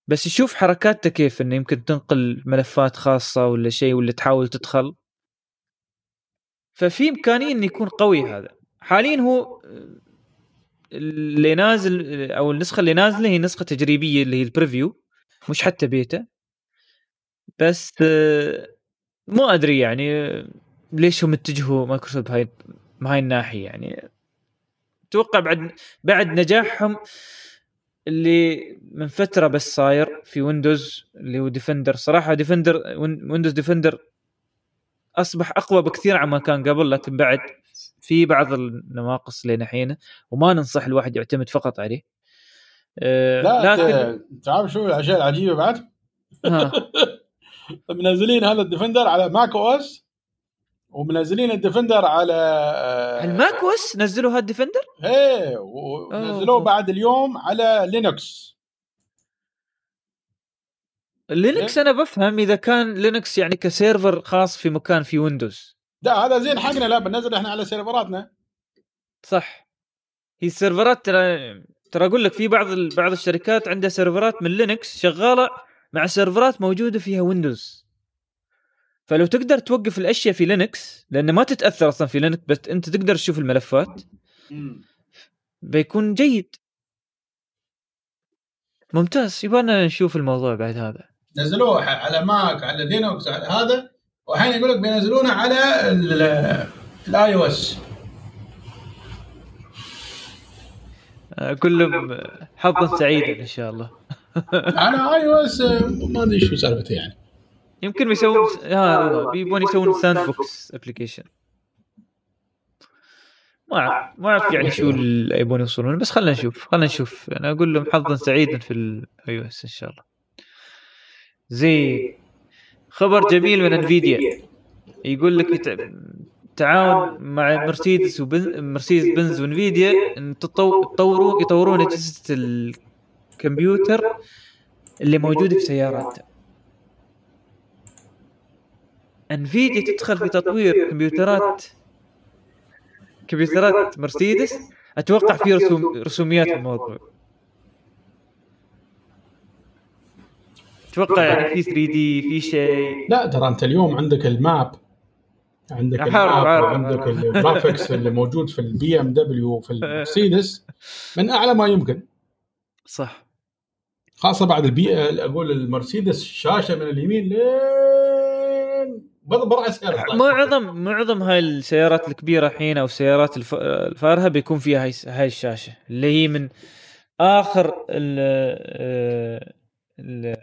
بس يشوف حركاتها كيف إنه يمكن تنقل ملفات خاصة ولا شيء ولا تحاول تدخل. ففي إمكانية إنه يكون قوي هذا. حاليا هو آه، اللي نازل أو النسخة اللي نازلة هي نسخة تجريبية اللي هي ال preview مش حتى بيتا بس ما أدري يعني ليش هم اتجهوا مايكروسوفت بهاي بهاي الناحية يعني. أتوقع بعد بعد نجاحهم اللي من فترة بس صاير في ويندوز اللي هو Defender صراحة Defender Windows Defender أصبح أقوى بكثير عما كان قبل لكن بعد في بعض النواقص لين الحين وما ننصح الواحد يعتمد فقط عليه. لا لكن. تعرف شو الأشياء العجيبة بعد؟ منزلين هذا ال Defender على macOS ومنزلين الديفندر على آه، ال macOS نزلوا هذا Defender إيه ونزلوه. بعد اليوم على لينكس. لينكس أنا بفهم إذا كان لينكس يعني ك server خاص في مكان في ويندوز. لا هذا زين حقنا لا بننزل إحنا على سيرفراتنا. صح. هي السيرفرات ترى ترى أقول لك في بعض ال... بعض الشركات عندها سيرفرات من لينكس شغالة مع سيرفرات موجودة فيها ويندوز. فلو تقدر توقف الأشياء في لينكس لأن ما تتأثر أصلا في لينكس بس أنت تقدر تشوف الملفات. بيكون جيد. ممتاز. يبغانا نشوف الموضوع بعد هذا. نزلوه على ماك على لينكس على هذا. والحين يقول لك بينزلونه على الاي أو اس كلهم حظا سعيدا إن شاء الله. على iOS ما أدري شو سالفته يعني. يمكن بيسوون ها بيبون يسوون sandbox application ما أعرف ما أعرف يعني شو اللي يبون يوصلون بس خلينا نشوف خلينا نشوف. أنا أقول لهم حظا سعيدا في ال iOS إن شاء الله. زي خبر جميل من انفيديا يقول لك تعاون مع مرسيدس وبن مرسيدس بنز وانفيديا إن تطو- يطوروا يطورون اجهزه الكمبيوتر اللي موجودة في سياراتها انفيديا تدخل في تطوير كمبيوترات. كمبيوترات. مرسيدس. أتوقع في رسوم رسوميات في الموضوع. أتوقع يعني في 3D في شيء. لا ترى أنت اليوم عندك ال map. عندك عارف. ال graphics اللي موجود في ال BMW وفي المرسيدس من أعلى ما يمكن. صح. خاصة بعد البي أقول المرسيدس شاشة من اليمين لين بض- برع السياره معظم معظم هاي السيارات الكبيرة الحين أو السيارات الف- الفارهة بيكون فيها هاي هاي الشاشة اللي هي من آخر ال ال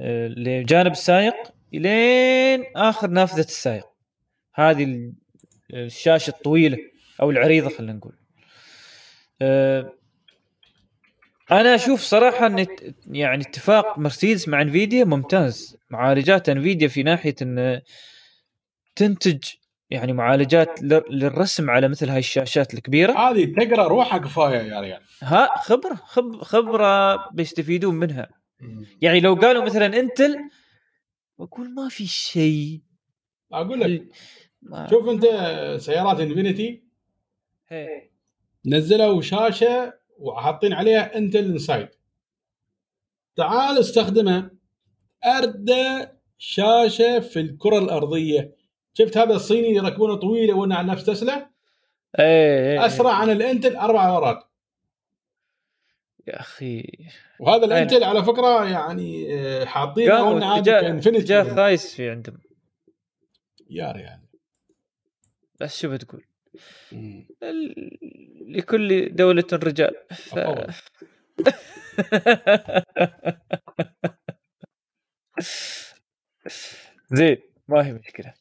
اللي جانب السائق إلين آخر نافذة السائق هذه ال- الشاشة الطويلة أو العريضة خلينا نقول. أه، أنا أشوف صراحة أن يعني اتفاق مرسيدس مع إنفيديا ممتاز. معالجات إنفيديا في ناحية أن تنتج يعني معالجات لل- للرسم على مثل هاي الشاشات الكبيرة. هذه تقرأ روحها كفايه يا ريال. ها خبرة خب خبرة بيستفيدون منها. يعني لو قالوا مثلا إنتل بقول ما في شيء. أقول لك شوف انت سيارات انفينيتي هي. نزلوا شاشة وحاطين عليها Intel Inside. تعال استخدمها. أردى شاشة في الكرة الأرضية. شفت هذا الصيني يركبونه تويوتا وأنا على نفس تسلا؟ إيه إيه. أسرع عن الانتل أربع مرات. يا أخي. وهذا الانتل على فكرة يعني آه، حاطين كإنفينيتي. اتجاه يعني. خايس في عندهم. يا ريال. بس شو بتقول لكل دولة رجال. ف... زين ما هي مشكلة.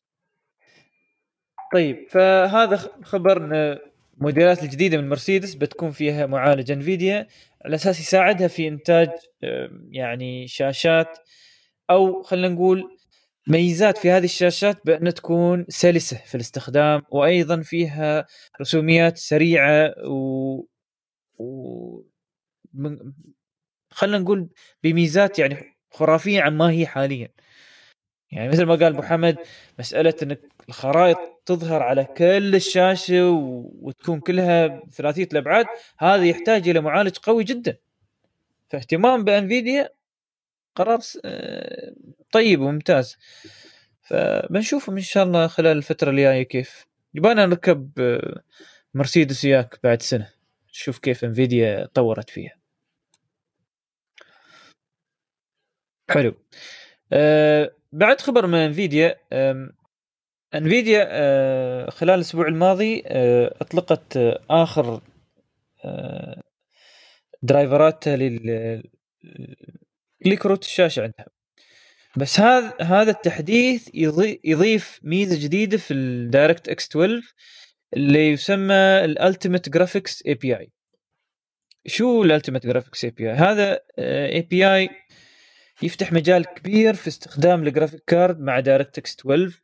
طيب فهذا خ- خبر ان الموديلات الجديدة من مرسيدس بتكون فيها معالج انفيديا على أساس يساعدها في إنتاج يعني شاشات أو خلينا نقول ميزات في هذه الشاشات بان تكون سلسة في الاستخدام وأيضا فيها رسوميات سريعة و, و... من... خلينا نقول بميزات يعني خرافية عن ما هي حاليا. يعني مثل ما قال أبو حمد مسألة إنك الخرائط تظهر على كل الشاشة و... وتكون كلها ثلاثية الأبعاد هذا يحتاج إلى معالج قوي جدا. فاهتمام بأنفيديا قرار آه، طيب وممتاز. فبنشوفهم إن شاء الله خلال الفترة الجاية كيف. يبغانا نركب آه، مرسيدس وياك بعد سنة نشوف كيف إنفيديا طورت فيها. حلو. أه بعد خبر من إنفيديا إنفيديا خلال الأسبوع الماضي أطلقت آخر drivers ات لل لكروت الشاشة عندها. بس هذا هذا التحديث يضيف ميزة جديدة في ال DirectX 12 اللي يسمى ال Ultimate graphics API شو ال ultimate graphics API هذا API يفتح مجال كبير في استخدام ال graphic card مع دايركت إكس 12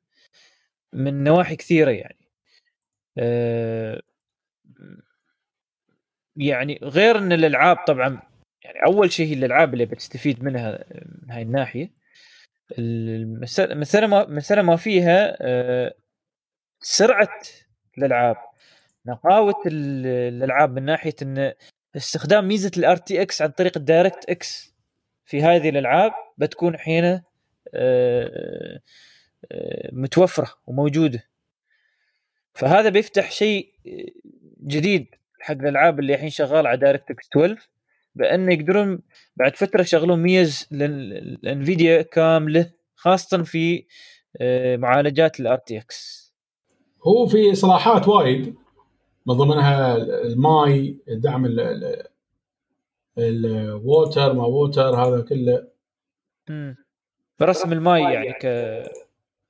من نواحي كثيرة يعني. آه، يعني غير إن الألعاب طبعا يعني أول شيء هي الألعاب اللي بتستفيد منها من هاي الناحية. المساله ما المساله ما فيها آه، سرعة الألعاب. نقاوة الألعاب من ناحية إن استخدام ميزة ال RTX عن طريق الدايركت إكس في هذه الألعاب بتكون حين آه، متوفرة وموجودة. فهذا بيفتح شيء جديد حق الألعاب اللي الحين شغال على دايركت إكس 12 بأن يقدرون بعد فترة يشغلون ميزة الإنفيديا كاملة خاصة في آه، معالجات الار تي إكس. هو في اصلاحات وايد من ضمنها الماي دعم الووتر ما ووتر هذا كله. رسم الماي يعني ك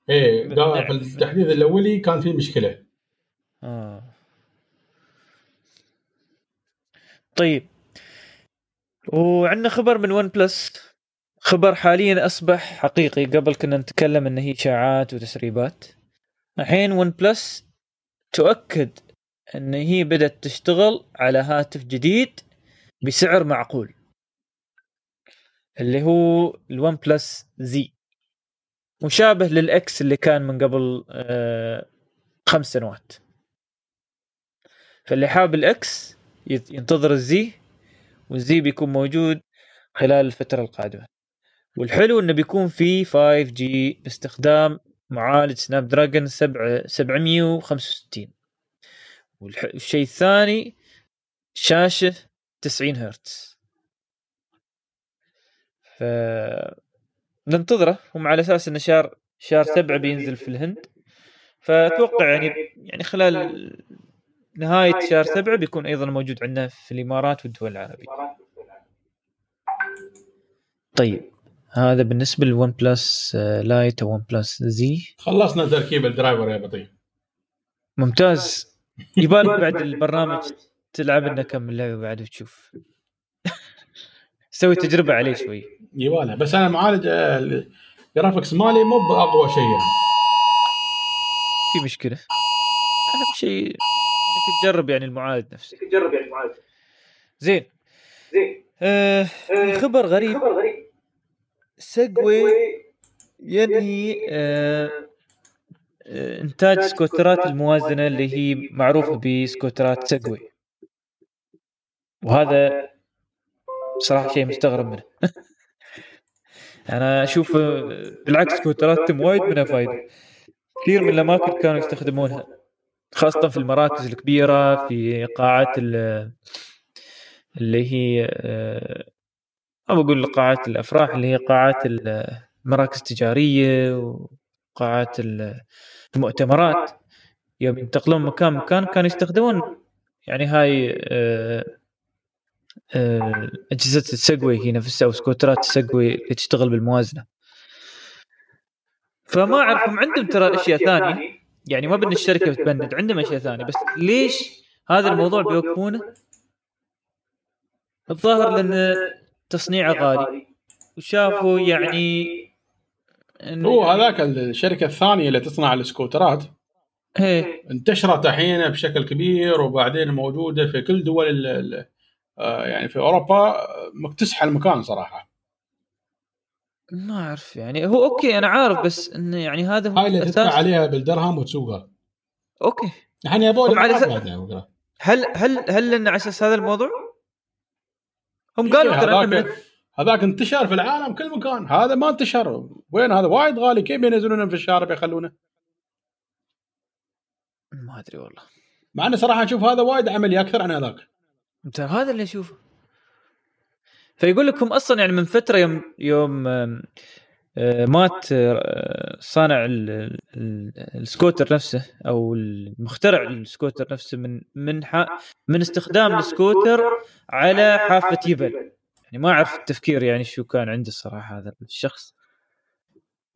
إيه قال في التحديث الأولي كان في مشكلة. آه. طيب. وعندنا خبر من ون بلس خبر حاليا أصبح حقيقي. قبل كنا نتكلم انه هي إشاعات وتسريبات. الحين ون بلس تؤكد إن هي بدأت تشتغل على هاتف جديد بسعر معقول اللي هو الون بلس Z مشابه لل X اللي كان من قبل آه خمس سنوات. فاللي حاب ال X ينتظر الزي والزي بيكون موجود خلال الفترة القادمة. والحلو إنه بيكون في 5G باستخدام معالج سناب دراجون 765 والشيء الثاني شاشة 90 هرتز. ف ننتظره. هم على أساس إنه شهر شهر سبعة بينزل في الهند. فأتوقع يعني يعني خلال نهاية شهر سبعة بيكون أيضا موجود عندنا في الإمارات والدول العربية. طيب هذا بالنسبة للون بلس Lite أو ون بلس Z خلصنا تركيب ال driver يا بطيء. ممتاز. يبالك بعد البرنامج تلعب لنا كم لعبة بعد وتشوف. سوي تجربة عليه شوي. يباله بس أنا معالج ال graphics مالي مو بأقوى شيء يعني. في مشكلة. أهم شيء إنك تجرب يعني المعالج نفسه تجرب يعني المعالج زين. زين. آه خبر غريب. خبر غريب. سجوي ينهي آه آه إنتاج سكوترات الموازنة اللي هي معروفه بسكوترات سجوي وهذا صراحة شيء مستغرب منه. أنا أشوف آه، بالعكس سكوترات وايد منها فايدة. كثير من الأماكن كانوا يستخدمونها. خاصة في المراكز الكبيرة في قاعات اللي هي آه، ما بقول قاعات الأفراح اللي هي قاعات المراكز التجارية وقاعات المؤتمرات. يوم ينتقلون مكان مكان كانوا يستخدمون يعني هاي آه، آه، أجهزة السجوي هي نفسها وسكوترات السجوي اللي تشتغل بالموازنة. فما أعرف هم عندهم ترى أشياء ثانية. يعني ما بدنا الشركة تبند عندهم اشياء ثانية. بس ليش هذا الموضوع بيوقفونه الظاهر لأن تصنيعه غالي. وشافوا يعني إن هو هذاك الشركة الثانية اللي تصنع السكوترات. إيه. انتشرت الحين بشكل كبير وبعدين موجودة في كل دول آه، يعني في أوروبا مكتسحة المكان صراحة. ما أعرف يعني هو okay أنا عارف بس انه يعني هذا هو هاي اللي تدفع عليها بالدرهم وتسوقها. okay. الحين يبون على س... هل هل هل لنا على أساس هذا الموضوع؟ هم قالوا ترى هذاك هذاك انتشر في العالم كل مكان. هذا ما انتشر. وين هذا؟ وايد غالي. كيف ينزلونه في الشارع بيخلونه؟ ما أدري والله. مع انه صراحة أشوف هذا وايد عملي أكثر عن هذاك. هذا اللي أشوفه. فيقول لكم أصلا يعني من فترة يوم يوم آه، مات آه، صانع السكوتر نفسه أو المخترع السكوتر نفسه من من من استخدام السكوتر على حافة يبل. يعني ما أعرف التفكير يعني شو كان عنده الصراحه هذا الشخص.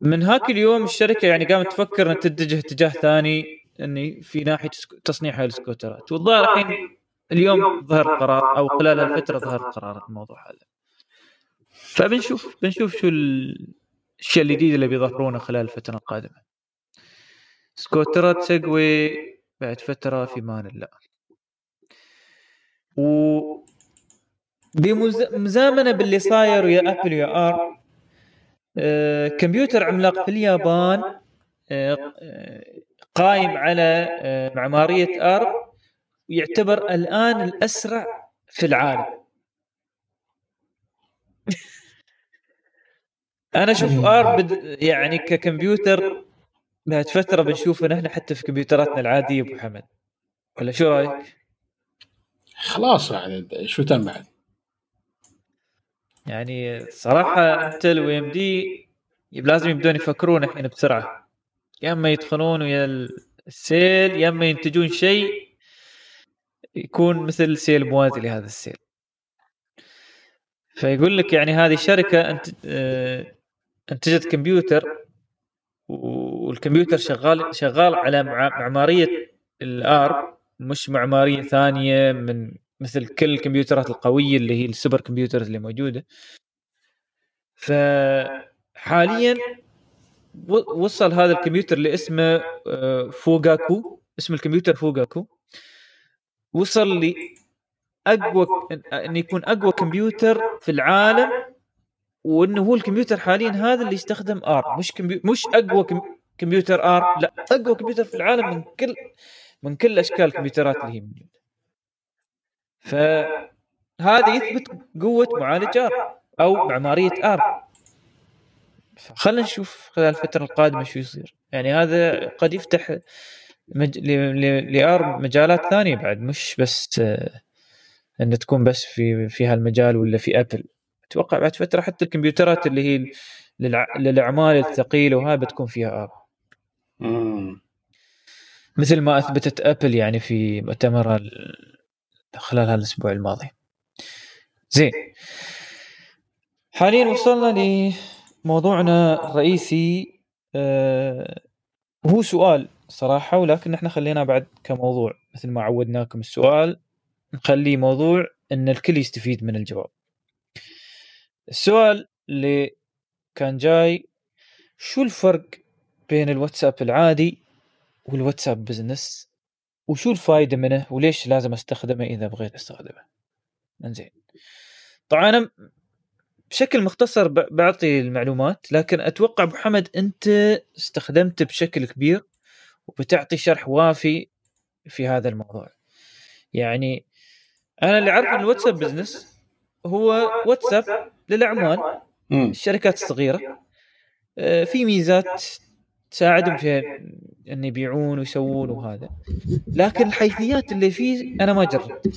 من هاك اليوم الشركة يعني قامت تفكر ان تتجه اتجاه ثاني إني في ناحية تصنيع السكوترات. والظاهر الحين اليوم ظهر قرار أو خلال الفترة ظهر قرار الموضوع هذا. فبنشوف بنشوف شو الشيء الجديد اللي بيظهرونه خلال الفترة القادمة. سكوترات سيجوي بعد فترة في مان الله و بمزامنة باللي صاير يا ابل يا ار آه كمبيوتر عملاق في اليابان آه قائم على آه معمارية ARM يعتبر الآن الأسرع في العالم. أنا أشوف ARM بعد يعني ككمبيوتر بعد فترة بنشوفه نحن حتى في كمبيوتراتنا العادية أبو حمد ولا شو رأيك؟ خلاص يعني شو تم بعد؟ يعني صراحة انتل و ام دي لازم يبدون يفكرون الحين بسرعة يا أما يدخلون ويا السيل يا أما ينتجون شيء يكون مثل سيل موازي لهذا السيل فيقول لك يعني هذه شركة انت آه، انتجت كمبيوتر والكمبيوتر شغال شغال على معمارية الآر مش معمارية ثانية من مثل كل الكمبيوترات القوية اللي هي السوبر كمبيوترز اللي موجودة. فحاليا وصل هذا الكمبيوتر اللي اسمه آه، فوغاكو اسم الكمبيوتر فوغاكو وصل لي اقوى أن يكون أقوى كمبيوتر في العالم وإنه هو الكمبيوتر حاليا هذا اللي يستخدم ARM. مش كمبيو... مش أقوى كم... كمبيوتر ARM لا أقوى كمبيوتر في العالم من كل من كل أشكال الكمبيوترات اللي هي موجودة. فهذا يثبت قوة معالج آر أو معمارية آر. خلينا نشوف خلال الفترة القادمة شو يصير. يعني هذا قد يفتح مج... ل ARM مجالات ثانية بعد مش بس إن تكون بس في في هالمجال ولا في ابل أتوقع بعد فترة حتى الكمبيوترات اللي هي. للأعمال الثقيلة وهاي بتكون فيها ARM. مثل ما أثبتت أبل يعني في مؤتمرها خلال هالأسبوع الماضي. زين. حاليا وصلنا لموضوعنا الرئيسي آه هو سؤال صراحة ولكن إحنا خلينا بعد كموضوع مثل ما عودناكم السؤال نخليه موضوع إن الكل يستفيد من الجواب. السؤال اللي كان جاي شو الفرق بين الواتساب العادي والواتساب business؟ وشو الفائده منه؟ وليش لازم أستخدمه إذا بغيت أستخدمه؟ إنزين. طبعا أنا بشكل مختصر بعطي المعلومات لكن أتوقع أبو حمد أنت استخدمته بشكل كبير وبتعطي شرح وافي في هذا الموضوع. يعني أنا اللي اعرف الواتساب business هو واتساب. للأعمال الشركات الصغيرة. آه، في ميزات تساعدهم في أن يبيعون ويسوون وهذا. لكن الحيثيات اللي فيه أنا ما جربت.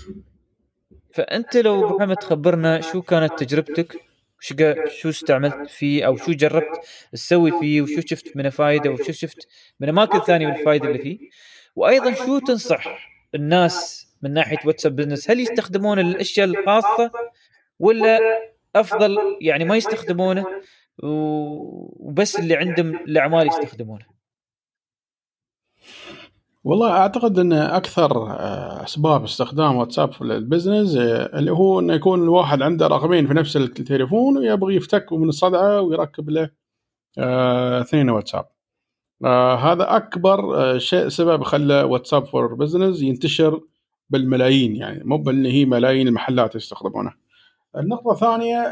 فأنت لو محمد تخبرنا شو كانت تجربتك؟ شو شو استعملت فيه؟ أو شو جربت تسوي فيه؟ وشو شفت منه فائده وشو شفت من أماكن ثانية من الفائده اللي فيه؟ وأيضا شو تنصح الناس من ناحية واتساب business هل يستخدمون الأشياء الخاصة ولا أفضل يعني ما يستخدمونه وبس اللي عندهم الأعمال يستخدمونه. والله أعتقد إن أكثر آه، أسباب استخدام واتساب في ال business آه، اللي هو إنه يكون الواحد عنده رقمين في نفس التليفون ويبغى يفتك من الصدعة ويركب له آه، اثنين واتساب. هذا أكبر شيء سبب خلى واتساب for business ينتشر بالملايين يعني مو بإن هي ملايين المحلات يستخدمونه. النقطة الثانية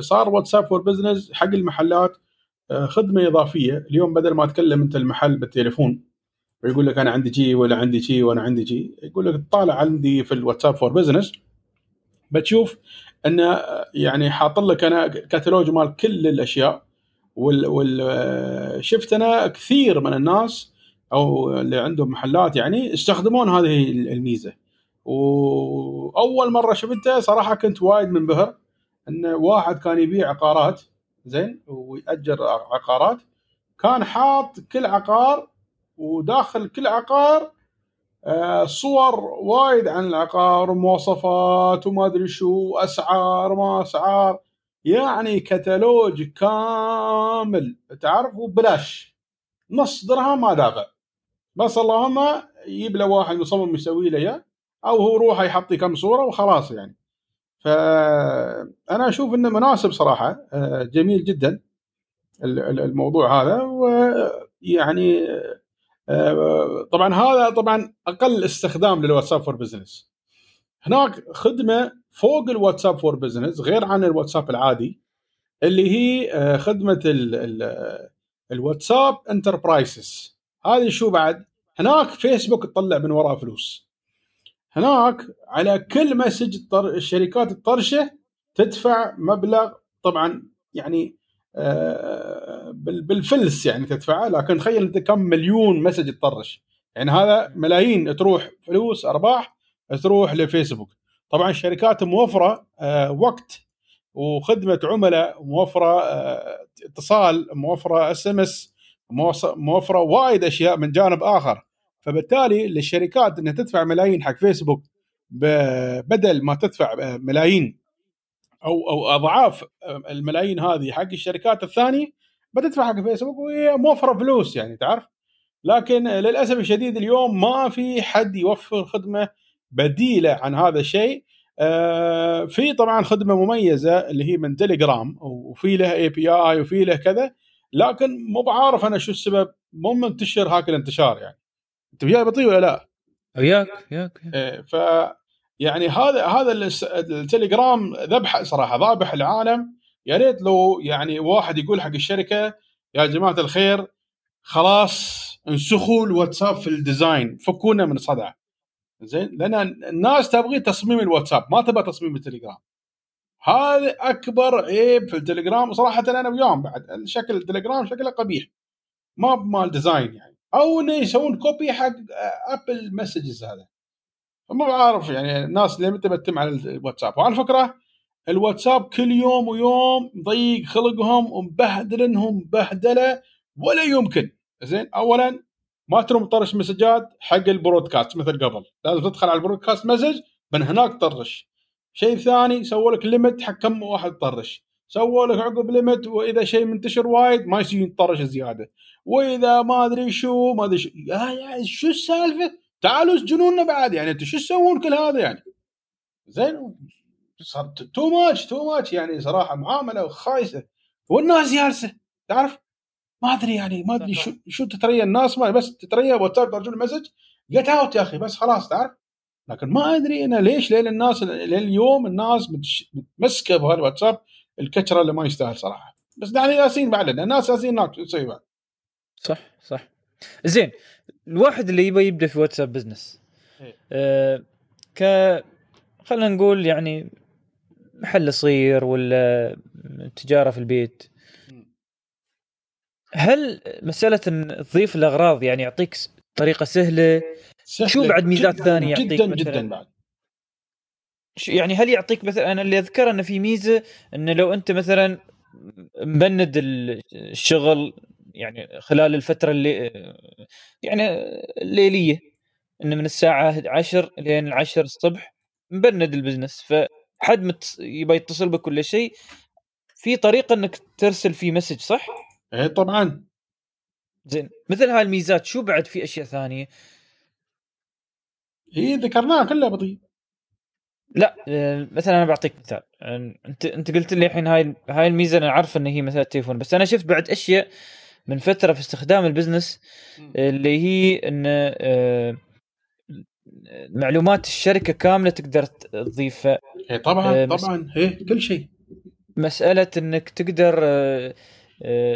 صار واتساب for business حق المحلات خدمة إضافية. اليوم بدل ما تكلم أنت المحل بالتليفون ويقول لك أنا عندي جي ولا عندي جي وأنا عندي جي يقول لك طالع عندي في الواتساب for business بتشوف انه يعني حاط لك أنا كتالوج مال كل الأشياء وال, شفت أنا كثير من الناس أو اللي عندهم محلات يعني يستخدمون هذه الميزة. وأول مرة شفتها صراحة كنت وايد منبهر إن واحد كان يبيع عقارات زين ويأجر عقارات. كان حاط كل عقار وداخل كل عقار آه، صور وايد عن العقار ومواصفات وما أدري شو أسعار ما أسعار. يعني كتالوج كامل تعرف؟ وبلاش. نص درهم ما دافع بس اللهم يجيب له واحد مصمم يسوي له إياه. أو هو روحه يحط كم صورة وخلاص يعني. فأنا أشوف إنه مناسب صراحة آه، جميل جدا الموضوع هذا. ويعني آه، طبعا هذا طبعا أقل استخدام للواتساب for business هناك خدمة فوق الواتساب for business غير عن الواتساب العادي اللي هي آه، خدمة ال ال الواتساب enterprises هذه شو بعد؟ هناك فيسبوك تطلع من وراء فلوس. هناك على كل message الشركات تطرشه تدفع مبلغ طبعا يعني آه، بالفلس يعني تدفعه لكن تخيل أنت كم مليون message تطرش. يعني هذا ملايين تروح فلوس أرباح تروح لفيسبوك. طبعا الشركات موفرة آه، وقت وخدمة عملاء موفرة آه، اتصال موفرة SMS موفرة وايد أشياء من جانب آخر. فبالتالي للشركات إنها تدفع ملايين حق فيسبوك بدل ما تدفع ملايين أو أو أضعاف الملايين هذه حق الشركات الثانية بتدفع حق فيسبوك وهي موفره فلوس يعني تعرف؟ لكن للأسف الشديد اليوم ما في حد يوفر خدمة بديلة عن هذا الشيء. آه، في طبعا خدمة مميزة اللي هي من تليجرام وفي له اي بي اي وفي له كذا لكن مو بعارف أنا شو السبب مو منتشر هاك الانتشار يعني. انت وياي بطيء ولا لا؟ وياك وياك إيه، ف يعني هذا هذا التليجرام ذبح صراحة ذابح العالم. يا ريت لو يعني واحد يقول حق الشركة يا جماعة الخير خلاص انسخوا الواتساب في ال design فكونا من صدع زين لأن الناس تبغي تصميم الواتساب ما تبغى تصميم التليجرام. هذا أكبر عيب في التليجرام صراحة أنا وياهم بعد شكل التليجرام شكله قبيح. ما بمال design يعني. أو إنه يسوون copy حق ابل messages هذا. ما بعرف يعني الناس اللي متى بتم على الواتساب. وعلى فكرة الواتساب كل يوم ويوم ضيق خلقهم ومبهدلنهم بهدلة ولا يمكن. زين اولا ما تروم طرش مسجات حق ال broadcast مثل قبل. لازم تدخل على ال broadcast message من هناك طرش. شيء ثاني سووا لك limit حق كم واحد طرش. سووا لك عقب limit وإذا شيء منتشر وايد ما يصير يطرش زيادة. وإذا ما أدري شو ما أدري شو يا, يا شو السالفة؟ تعالوا اسجنونا بعد يعني أنتم شو تسوون كل هذا يعني؟ زين too much too much يعني صراحة معاملة خايسة. والناس جالسه تعرف؟ ما أدري يعني ما أدري شو شو تتريى الناس ما بس تتريى واتساب طرش message get out يا أخي بس خلاص تعرف؟ لكن ما أدري أنا ليش لين الناس لليوم الناس متمسكة بهالواتساب الكترة اللي ما يستاهل صراحة. بس يعني ياسين بعد الناس ياسين هناك تسوي بعد صح صح. زين الواحد اللي يبغى يبدأ في واتساب بزنس إيه. آه ك خلينا نقول يعني محل صغير ولا تجارة في البيت. هل مسألة إن تضيف الأغراض يعني يعطيك طريقة سهلة, سهلة شو بعد ميزات ثانية يعطيك جدا مثلاً؟ جدا بعد. يعني هل يعطيك مثلا أنا اللي اذكر إنه في ميزة إنه لو أنت مثلا مبند الشغل يعني خلال الفترة اللي يعني الليلية انه من الساعة 10 لين 10 الصبح مبند ال business. فحد مت... يبغى يتصل بك كل شيء. في طريقة إنك ترسل فيه message صح؟ إيه طبعا. زين. مثل هاي الميزات شو بعد في أشياء ثانية؟ هي ذكرناها كلها بطيء. لا آه، مثلا أنا بعطيك مثال. أنت أنت قلت لي الحين هاي هاي الميزة أنا عارف إن هي مثلا التليفون بس أنا شفت بعد أشياء من فترة في استخدام ال business اللي هي إن آه، معلومات الشركة كاملة تقدر تضيفها إيه طبعا آه، طبعا إيه كل شيء. مسألة إنك تقدر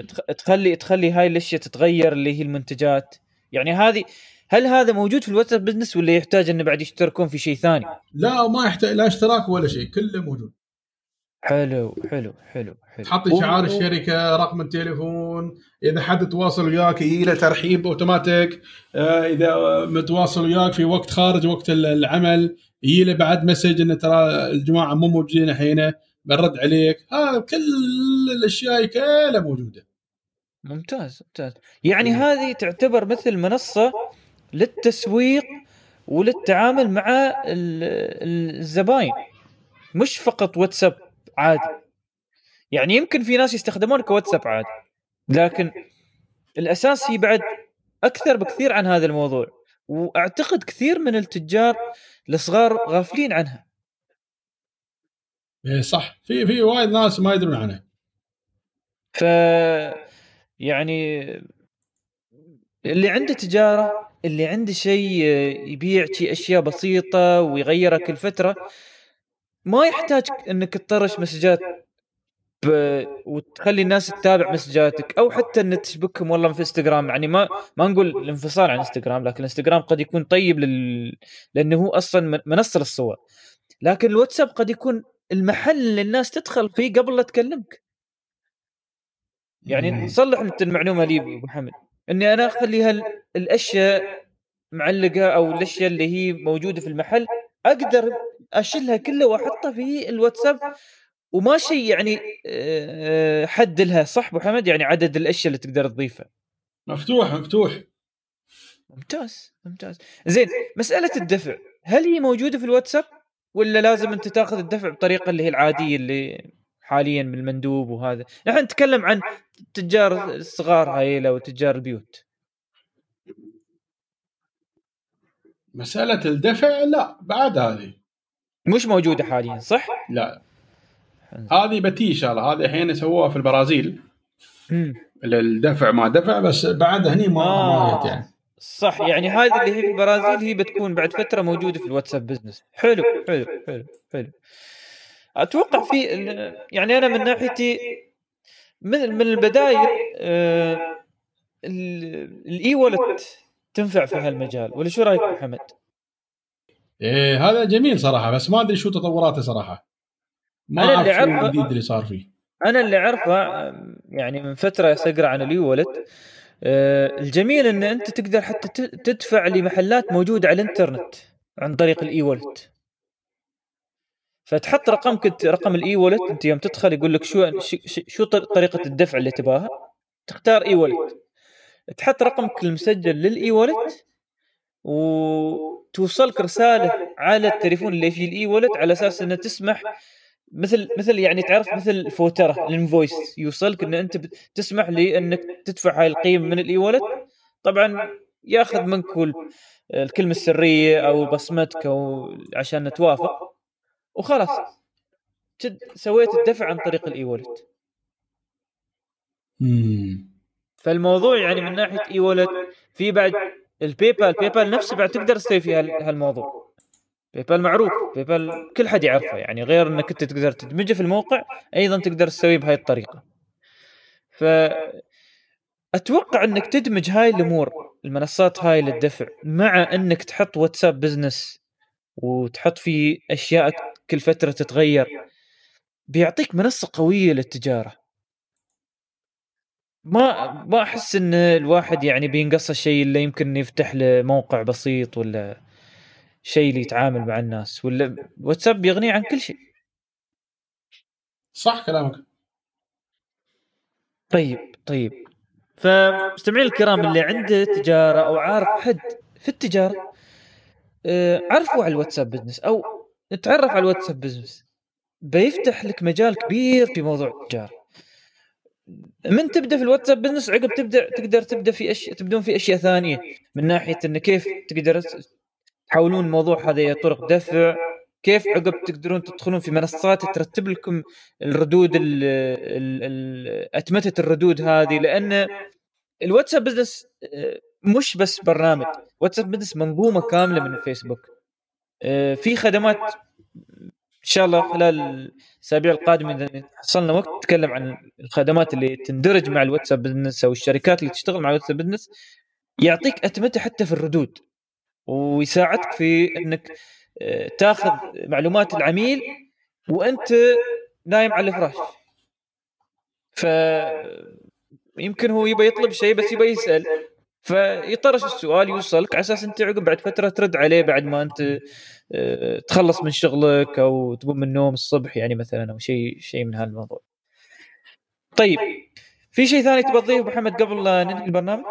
تخ- تخلي تخلي هاي الأشياء تتغير اللي هي المنتجات. يعني هذه هل هذا موجود في الواتساب business ولا يحتاج إنه بعد يشتركون في شيء ثاني؟ لا ما يحتاج لا اشتراك ولا شيء كله موجود. حلو حلو حلو حلو. تحط شعار الشركة رقم التليفون إذا حد تواصل وياك يجي له ترحيب أوتوماتيك آه، إذا متواصل وياك في وقت خارج وقت العمل يجي له بعد مسج إنه ترى الجماعة مو موجودين الحين بنرد عليك. ها كل الأشياء كلها موجودة. ممتاز ممتاز. يعني مم. هذه تعتبر مثل منصة للتسويق وللتعامل مع ال- ال- الزباين مش فقط واتساب عادي. يعني يمكن في ناس يستخدمون كواتساب عادي لكن الأساس هي بعد أكثر بكثير عن هذا الموضوع وأعتقد كثير من التجار الصغار غافلين عنها. إيه صح. في في وايد ناس ما يدرون عنها. ف يعني اللي عنده تجارة اللي عنده شيء يبيع شي أشياء بسيطة ويغيرها كل فتره ما يحتاج إنك تطرش مسجات ب... وتخلي الناس تتابع مسجاتك أو حتى ان تشبكهم والله في إنستغرام. يعني ما ما نقول الانفصال عن إنستغرام لكن الانستغرام قد يكون طيب لل... لأنه هو أصلا من- منصة للصور. لكن الواتساب قد يكون المحل اللي الناس تدخل فيه قبل لا تكلمك. يعني. صلح أنت المعلومة لي أبو محمد إني أنا اخلي هال- الأشياء معلقة أو الأشياء اللي هي موجودة في المحل أقدر أشيلها كلها وأحطها في الواتساب وما شيء يعني آه، حد لها صح أبو حمد؟ يعني عدد الأشياء اللي تقدر تضيفها. مفتوح مفتوح. ممتاز ممتاز. زين مسألة الدفع هل هي موجودة في الواتساب ولا لازم أنت تأخذ الدفع بطريقة اللي هي العادية اللي حاليا بالمندوب وهذا. نحن نتكلم عن تجار الصغار هاي أو تجار البيوت مسألة الدفع لا بعد هذه. مش موجودة حاليا صح؟ لا. هذه بتي ان شاء الله هذه الحين سووها في البرازيل. مم. الدفع ما دفع بس بعد هني ما آه. يعني. صح. يعني هذه اللي هي في البرازيل هي بتكون بعد فترة موجودة في الواتساب بزنس. حلو حلو حلو حلو. أتوقع في ال- يعني أنا من ناحيتي من من البدايل آه، ال- ال e-wallet تنفع في هالمجال ولا شو رأيك محمد؟ إيه هذا جميل صراحة بس ما أدري شو تطوراته صراحة. ما أنا أعرف اللي الجديد اللي صار فيه. أنا اللي أعرفه آم، يعني من فترة سقرا عن ال e-wallet آه، الجميل إن أنت تقدر حتى ت- تدفع لمحلات موجودة على الإنترنت عن طريق ال e-wallet فتحط رقمك رقم ال e-wallet أنت يوم تدخل يقول لك شو شو طر- طريقة الدفع اللي تباها؟ تختار e-wallet تحط رقمك المسجل لل e-wallet وتوصلك رسالة على التليفون اللي فيه ال e-wallet على أساس إنه تسمح مثل مثل يعني تعرف مثل الفوتره ال invoice. يوصلك إن أنت تسمح لي إنك تدفع هاي القيمة من ال e-wallet طبعا ياخذ منك ال- الكلمة السرية أو بصمتك أو عشان توافق وخلاص. قد سويت الدفع عن طريق ال e مم. فالموضوع يعني من ناحية e-wallet في بعد ال PayPal PayPal نفسه بعد تقدر تسوي فيها هال- هالموضوع. PayPal معروف PayPal كل حد يعرفه يعني غير إنك أنت تقدر تدمجه في الموقع أيضا تقدر تسويه بهاي الطريقة. ف أتوقع إنك تدمج هاي الأمور المنصات هاي للدفع مع إنك تحط واتساب بزنس وتحط فيه أشياء كل فترة تتغير. بيعطيك منصة قوية للتجارة. ما ما أحس إن الواحد يعني بينقص الشيء اللي يمكن يفتح له موقع بسيط ولا شيء اللي يتعامل مع الناس ولا واتساب بيغنيه عن كل شيء. صح كلامك. طيب طيب. فمستمعين الكرام اللي عنده تجارة أو عارف حد في التجارة عرفوا على الواتساب Business أو تعرف على الواتساب Business بيفتح لك مجال كبير في موضوع التجارة. من تبدأ في الواتساب Business عقب تبدأ تقدر تبدأ في أشياء تبدون في أشياء ثانية من ناحية انه كيف تقدر تحولون الموضوع هذا طرق دفع كيف عقب تقدرون تدخلون في منصات ترتب لكم الردود ال ال ال أتمتة الردود هذه. لأن الواتساب Business آه، مش بس برنامج واتساب Business منظومة كاملة من الفيسبوك. آه، في خدمات إن شاء الله خلال الأسابيع القادمة إذا حصلنا وقت نتكلم عن الخدمات اللي تندرج مع الواتساب Business أو الشركات اللي تشتغل مع الواتساب Business يعطيك اتمته حتى في الردود ويساعدك في إنك آه، تاخذ معلومات العميل وأنت نايم على الفراش. ف يمكن هو يبغى يطلب شيء بس يبغى يسأل فيطرش السؤال يوصلك على أساس أنت عقب بعد فترة ترد عليه بعد ما أنت آه، تخلص من شغلك أو تقوم من النوم الصبح يعني مثلا أو شيء شيء من هذا الموضوع. طيب في شيء ثاني تبغى تضيفه محمد قبل ننهي البرنامج؟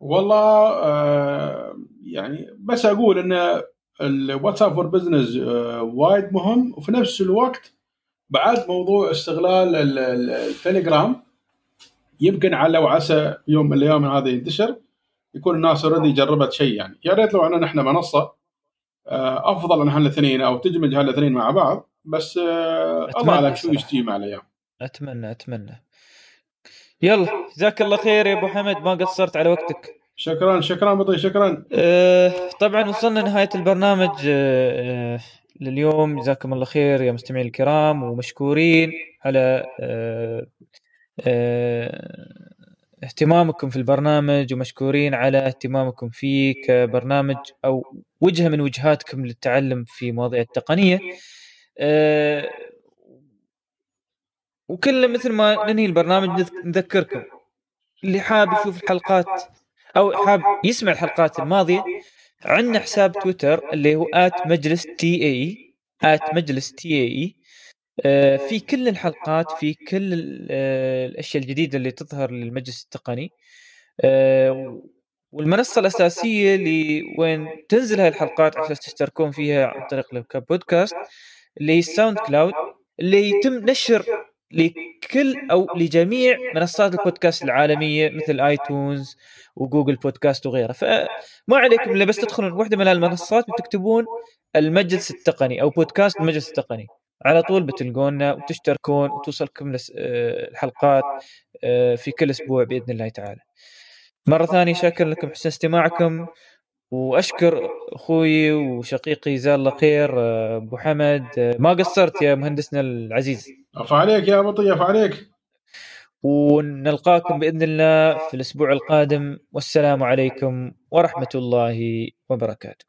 والله آه يعني بس أقول إن الواتساب for business وايد مهم وفي نفس الوقت بعد موضوع استغلال التليجرام يمكن على وعسى يوم من الأيام هذا ينتشر يكون الناس already جربت شيء يعني. يا ريت لو عندنا إحنا منصة آه، أفضل أن هالاثنين أو تدمج هالاثنين مع بعض بس آه، الله أعلم شو يجي مع الأيام. أتمنى أتمنى. يلا جزاك الله خير يا أبو حمد ما قصرت على وقتك. شكرا شكرا بطي شكرا. أه طبعا وصلنا نهايه البرنامج أه, لليوم. جزاكم الله خير يا مستمعين الكرام ومشكورين على أه اهتمامكم في البرنامج ومشكورين على اهتمامكم فيه كبرنامج أو وجهة من وجهاتكم للتعلم في مواضيع التقنية. أه وكل مثل ما ننهي البرنامج نذكركم اللي حاب يشوف الحلقات أو حاب يسمع الحلقات الماضية عندنا حساب تويتر اللي هو مجلس تي اي مجلس تي اي آه، في كل الحلقات في كل آه، الأشياء الجديدة اللي تظهر للمجلس التقني آه، والمنصة الأساسية اللي وين تنزل هاي الحلقات عشان تشتركون فيها عن طريق البودكاست اللي هي ال SoundCloud اللي يتم نشر لكل أو لجميع منصات البودكاست العالمية مثل iTunes و Google Podcast وغيرها. فما عليكم إلا بس تدخلون واحدة من المنصات وتكتبون المجلس التقني أو بودكاست المجلس التقني. على طول بتلقونا وتشتركون وتوصلكم آه، الحلقات آه، في كل أسبوع بإذن الله تعالى. مرة ثانية شاكر لكم حسن استماعكم وأشكر أخوي وشقيقي جزاه الله خير آه، أبو حمد ما قصرت يا مهندسنا العزيز. عفا عليك يا بطي عفا عليك. ونلقاكم بإذن الله في الأسبوع القادم والسلام عليكم ورحمة الله وبركاته.